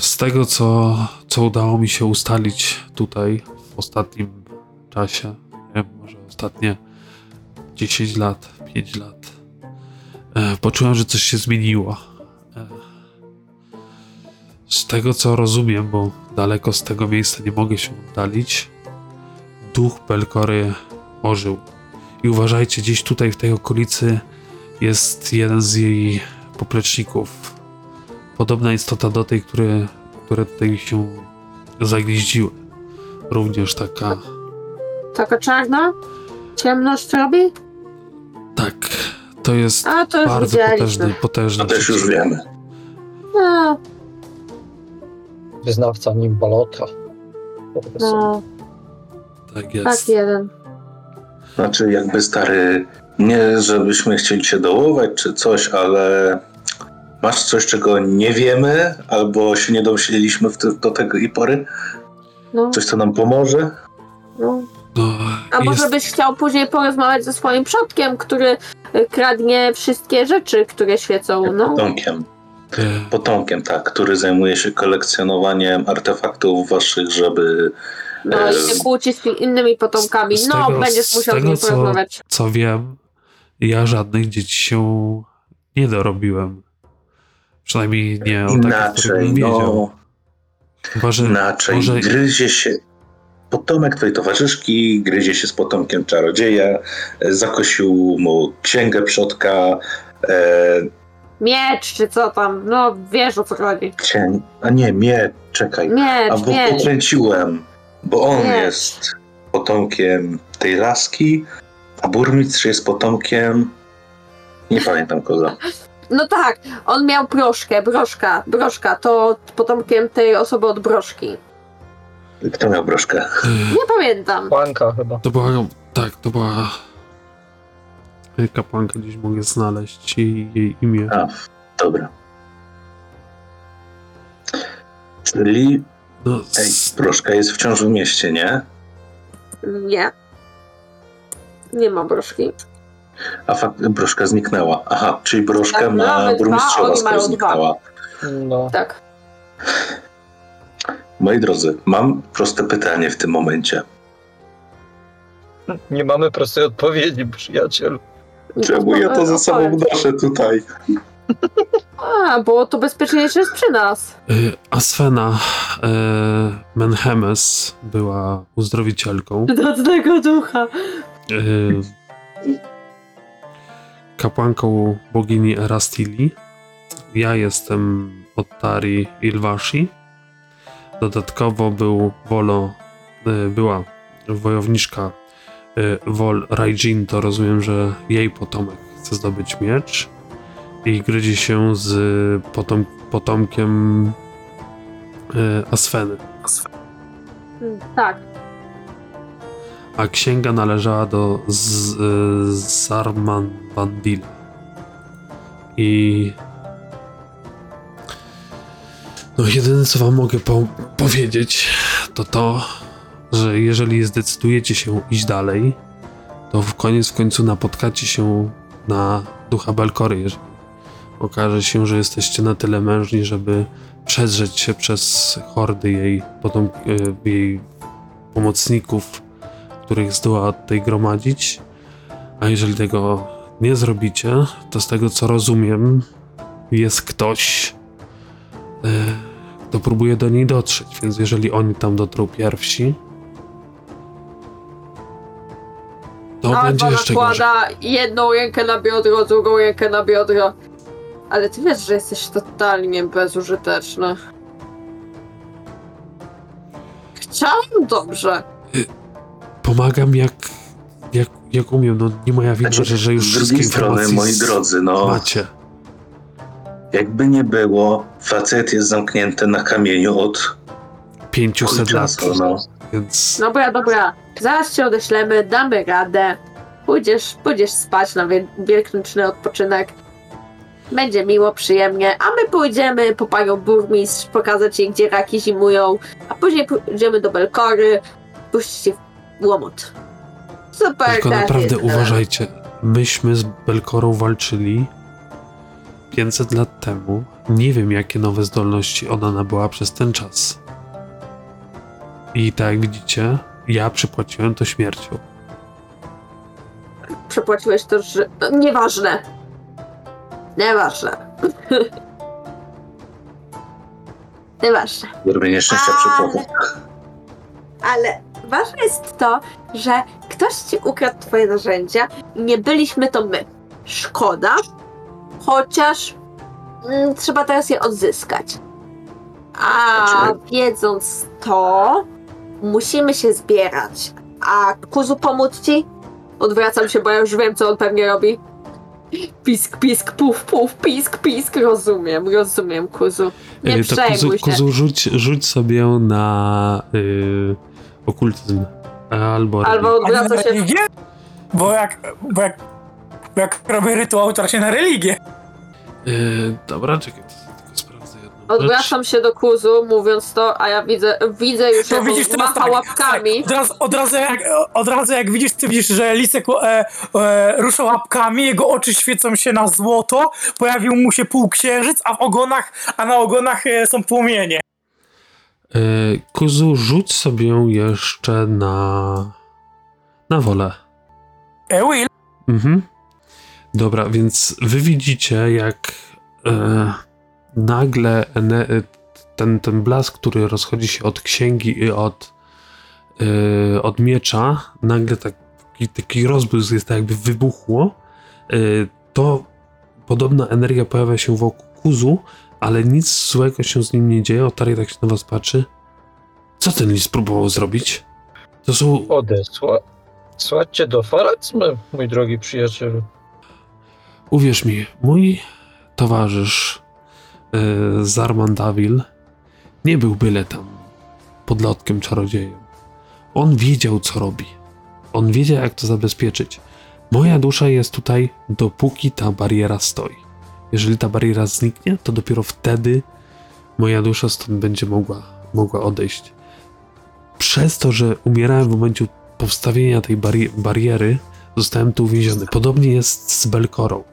Z tego, co, co udało mi się ustalić tutaj w ostatnim czasie, nie wiem, może ostatnie 10 lat, 5 lat, e, poczułem, że coś się zmieniło. E, z tego, co rozumiem, bo daleko z tego miejsca nie mogę się oddalić, duch Belkory ożył. I uważajcie, gdzieś tutaj w tej okolicy jest jeden z jej popleczników podobna istota do tej, które, które tutaj się zagnieździły. Również taka, Taka czarna? Ciemność robi? To jest A, to już bardzo widzieliśmy. potężny, potężny To też już wiemy. A, Wyznawca nim balota. Po prostu. no, Tak tak jest. jeden. Znaczy, jakby stary Nie, żebyśmy chcieli się dołować czy coś, ale masz coś, czego nie wiemy, albo się nie domyśliliśmy w te, do tego i pory? No, Coś, co nam pomoże? no. No, A może jest, byś chciał później porozmawiać ze swoim przodkiem, który kradnie wszystkie rzeczy, które świecą, no. Potomkiem. Potomkiem, tak, który zajmuje się kolekcjonowaniem artefaktów waszych, żeby No e, i się kłóci z innymi potomkami. z No, tego- będziesz z musiał z tego, nim co- porozmawiać. co wiem, ja żadnych dzieci się nie dorobiłem. Przynajmniej nie o takich, inaczej, wiedział. no, Chyba, że inaczej. może- Gryzie się. Potomek twojej towarzyszki gryzie się z potomkiem czarodzieja, e, zakosił mu księgę przodka, e, Miecz, czy co tam, no wiesz o co chodzi. cień, a nie, mnie, czekaj, Miecz, albo miecz. pokręciłem, bo on Miecz. jest potomkiem tej laski, a burmistrz jest potomkiem, nie pamiętam kogo. No tak, on miał broszkę, broszka, broszka, to potomkiem tej osoby od broszki. Kto miał broszkę? Nie pamiętam. Łanka chyba. to była, tak, to była kapłanka, gdzieś mogę znaleźć jej, jej imię. A, dobra. Czyli No, Ej, broszka jest wciąż w mieście, nie? Nie. Nie ma broszki. A fakt, broszka zniknęła. Aha, czyli broszka Tak, ma burmistrzowa, skoro zniknęła. No. Tak. Moi drodzy, mam proste pytanie w tym momencie. Nie mamy prostej odpowiedzi, przyjacielu. Czemu ja to ze sobą noszę tutaj? A, bo to bezpieczniejsze jest przy nas. e, Asfena e, Menhemes była uzdrowicielką. Przydatnego ducha. e, kapłanką bogini Erastili. Ja jestem od Tari Ilwashi. Dodatkowo był Wolo, e, była wojowniczka Wol Raijin, to rozumiem, że jej potomek chce zdobyć miecz i gryzie się z potom, potomkiem e, Asfeny. Tak. a księga należała do y, Zarman Vandila. I no jedyne co wam mogę po powiedzieć to to, że jeżeli zdecydujecie się iść dalej, to w koniec w końcu napotkacie się na ducha Belkory, jeżeli okaże się, że jesteście na tyle mężni, żeby przedrzeć się przez hordy jej, potem, jej pomocników, których zdoła tutaj gromadzić. A jeżeli tego nie zrobicie, to z tego co rozumiem, jest ktoś, kto próbuje do niej dotrzeć. Więc jeżeli oni tam dotrą pierwsi, to będzie jeszcze gorzej. nakłada jedną rękę na biodro, drugą rękę na biodro. Ale ty wiesz, że jesteś totalnie bezużyteczny. Chciałam dobrze. Pomagam jak, jak, jak umiem. No nie moja wina, Znaczy, że, że już z wszystkie drugiej strony, informacje moi z- drodzy, no macie. Jakby nie było, facet jest zamknięty na kamieniu od 500 lat. no. Więc Dobra, dobra. Zaraz cię odeślemy, damy radę. Pójdziesz, pójdziesz spać na wie- wielkanocny odpoczynek. Będzie miło, przyjemnie, a my pójdziemy po panią burmistrz, pokazać jej, gdzie raki zimują, a później pójdziemy do Belkory, puścić się w łomot. Super, Tylko naprawdę uważajcie. Myśmy z Belkorą walczyli 500 lat temu. Nie wiem, jakie nowe zdolności ona nabyła przez ten czas. I tak jak widzicie, ja przypłaciłem to śmiercią. Przepłaciłeś to, że... no, Nieważne. Nieważne. Nieważne. Robię nieszczęścia przy Ale- Ale ważne jest to, że ktoś ci ukradł twoje narzędzia i nie byliśmy to my. Szkoda, chociaż mm, trzeba teraz je odzyskać. A Znaczy- wiedząc to, musimy się zbierać. A Kuzu pomóc ci? Odwracam się, bo ja już wiem, co on pewnie robi. Pisk, pisk, puf, puf, pisk, pisk. Rozumiem, rozumiem, Kuzu. Nie E, to Kuzu, przejmuj się. Kuzu rzuć, rzuć sobie na y, okultyzm. Albo, Albo religię. odwraca się Nie, Bo jak, bo jak Bo jak robię rytuał, to się na religię. Yy, dobra, czekaj, to tylko sprawdzę jedną rzecz. Odwracam się do kuzu, mówiąc to, a ja widzę, widzę już, To jak widzisz on teraz macha tak, łapkami. tak, od, razu, od, razu jak, od razu jak widzisz, ty widzisz, że Lisek e, e, rusza łapkami, jego oczy świecą się na złoto, pojawił mu się półksiężyc, a w ogonach, a na ogonach e, są płomienie. Yy, Kuzu, rzuć sobie jeszcze na... na wolę. E, Will, Mhm. Dobra, więc wy widzicie, jak e, nagle e, ten, ten blask, który rozchodzi się od księgi i od, e, od miecza, nagle taki, taki rozbłysk jest tak jakby wybuchło, e, to podobna energia pojawia się wokół Kuzu, ale nic złego się z nim nie dzieje. Otari tak się na was patrzy. Co ten list próbował zrobić? To są Odesła. Słuchajcie do Farazmy, mój drogi przyjacielu. Uwierz mi, mój towarzysz yy, Zarman Davil nie był byle tam podlotkiem czarodziejem. On wiedział, co robi. On wiedział, jak to zabezpieczyć. Moja dusza jest tutaj, dopóki ta bariera stoi. Jeżeli ta bariera zniknie, to dopiero wtedy moja dusza stąd będzie mogła, mogła odejść. Przez to, że umierałem w momencie powstawienia tej bari- bariery, zostałem tu uwięziony. Podobnie jest z Belkorą.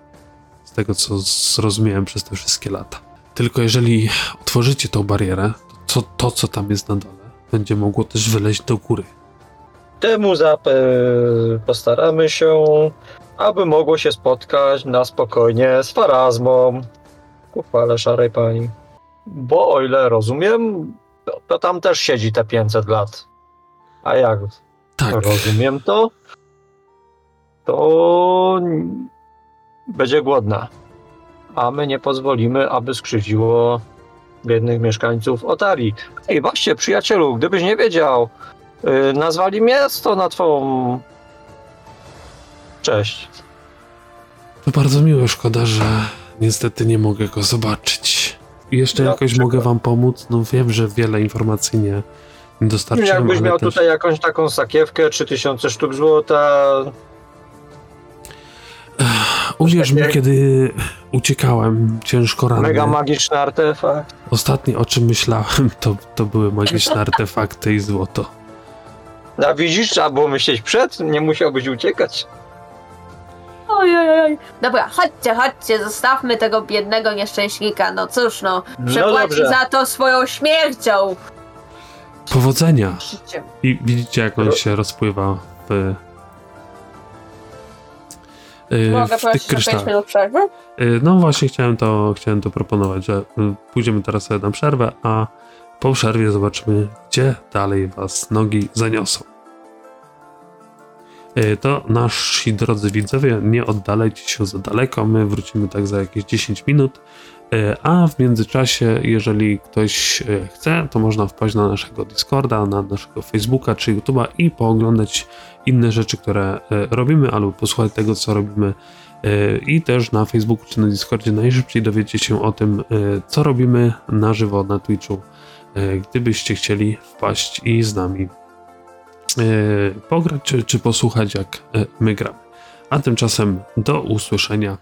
Z tego, co zrozumiałem przez te wszystkie lata. Tylko jeżeli otworzycie tą barierę, to to, co tam jest na dole, będzie mogło też wyleźć do góry. Temu zap postaramy się, aby mogło się spotkać na spokojnie z Farazmą. Ku chwale szarej pani. Bo o ile rozumiem, to, to tam też siedzi te 500 lat. A jak Tak, rozumiem to, to będzie głodna. A my nie pozwolimy, aby skrzywdziło biednych mieszkańców Otari. Ej, właśnie, przyjacielu, gdybyś nie wiedział, yy, nazwali miasto na twą cześć. to bardzo miło, szkoda, że niestety nie mogę go zobaczyć. I jeszcze Ja jakoś mogę wam pomóc? No wiem, że wiele informacji nie, dostarczyłem, Jakbyś ale miał też... tutaj jakąś taką sakiewkę, 3000 sztuk złota, Uwierz mi, kiedy uciekałem ciężko ranny, mega magiczny artefakt. ostatnie o czym myślałem, to, to były magiczne artefakty i złoto. A widzisz, trzeba było myśleć przed, nie musiałbyś uciekać. Ojej. Dobra, chodźcie, chodźcie, zostawmy tego biednego nieszczęśnika. No cóż, no, No przepłaci dobrze. za to swoją śmiercią. Powodzenia! I widzicie, jak on się rozpływa w, Mogę w tych o 5 kryształach. minut przerwy? Y, No właśnie chciałem to, chciałem to proponować, że y, pójdziemy teraz sobie na przerwę, a po przerwie zobaczymy, gdzie dalej was nogi zaniosą. Y, To nasi drodzy widzowie, nie oddalajcie się za daleko, my wrócimy tak za jakieś 10 minut, y, a w międzyczasie, jeżeli ktoś y, chce, to można wpaść na naszego Discorda, na naszego Facebooka czy YouTube'a i pooglądać inne rzeczy, które y, robimy, albo posłuchać tego, co robimy i też na Facebooku czy na Discordzie najszybciej dowiecie się o tym, co robimy na żywo na Twitchu, gdybyście chcieli wpaść i z nami pograć czy, czy posłuchać, jak my gramy. A tymczasem do usłyszenia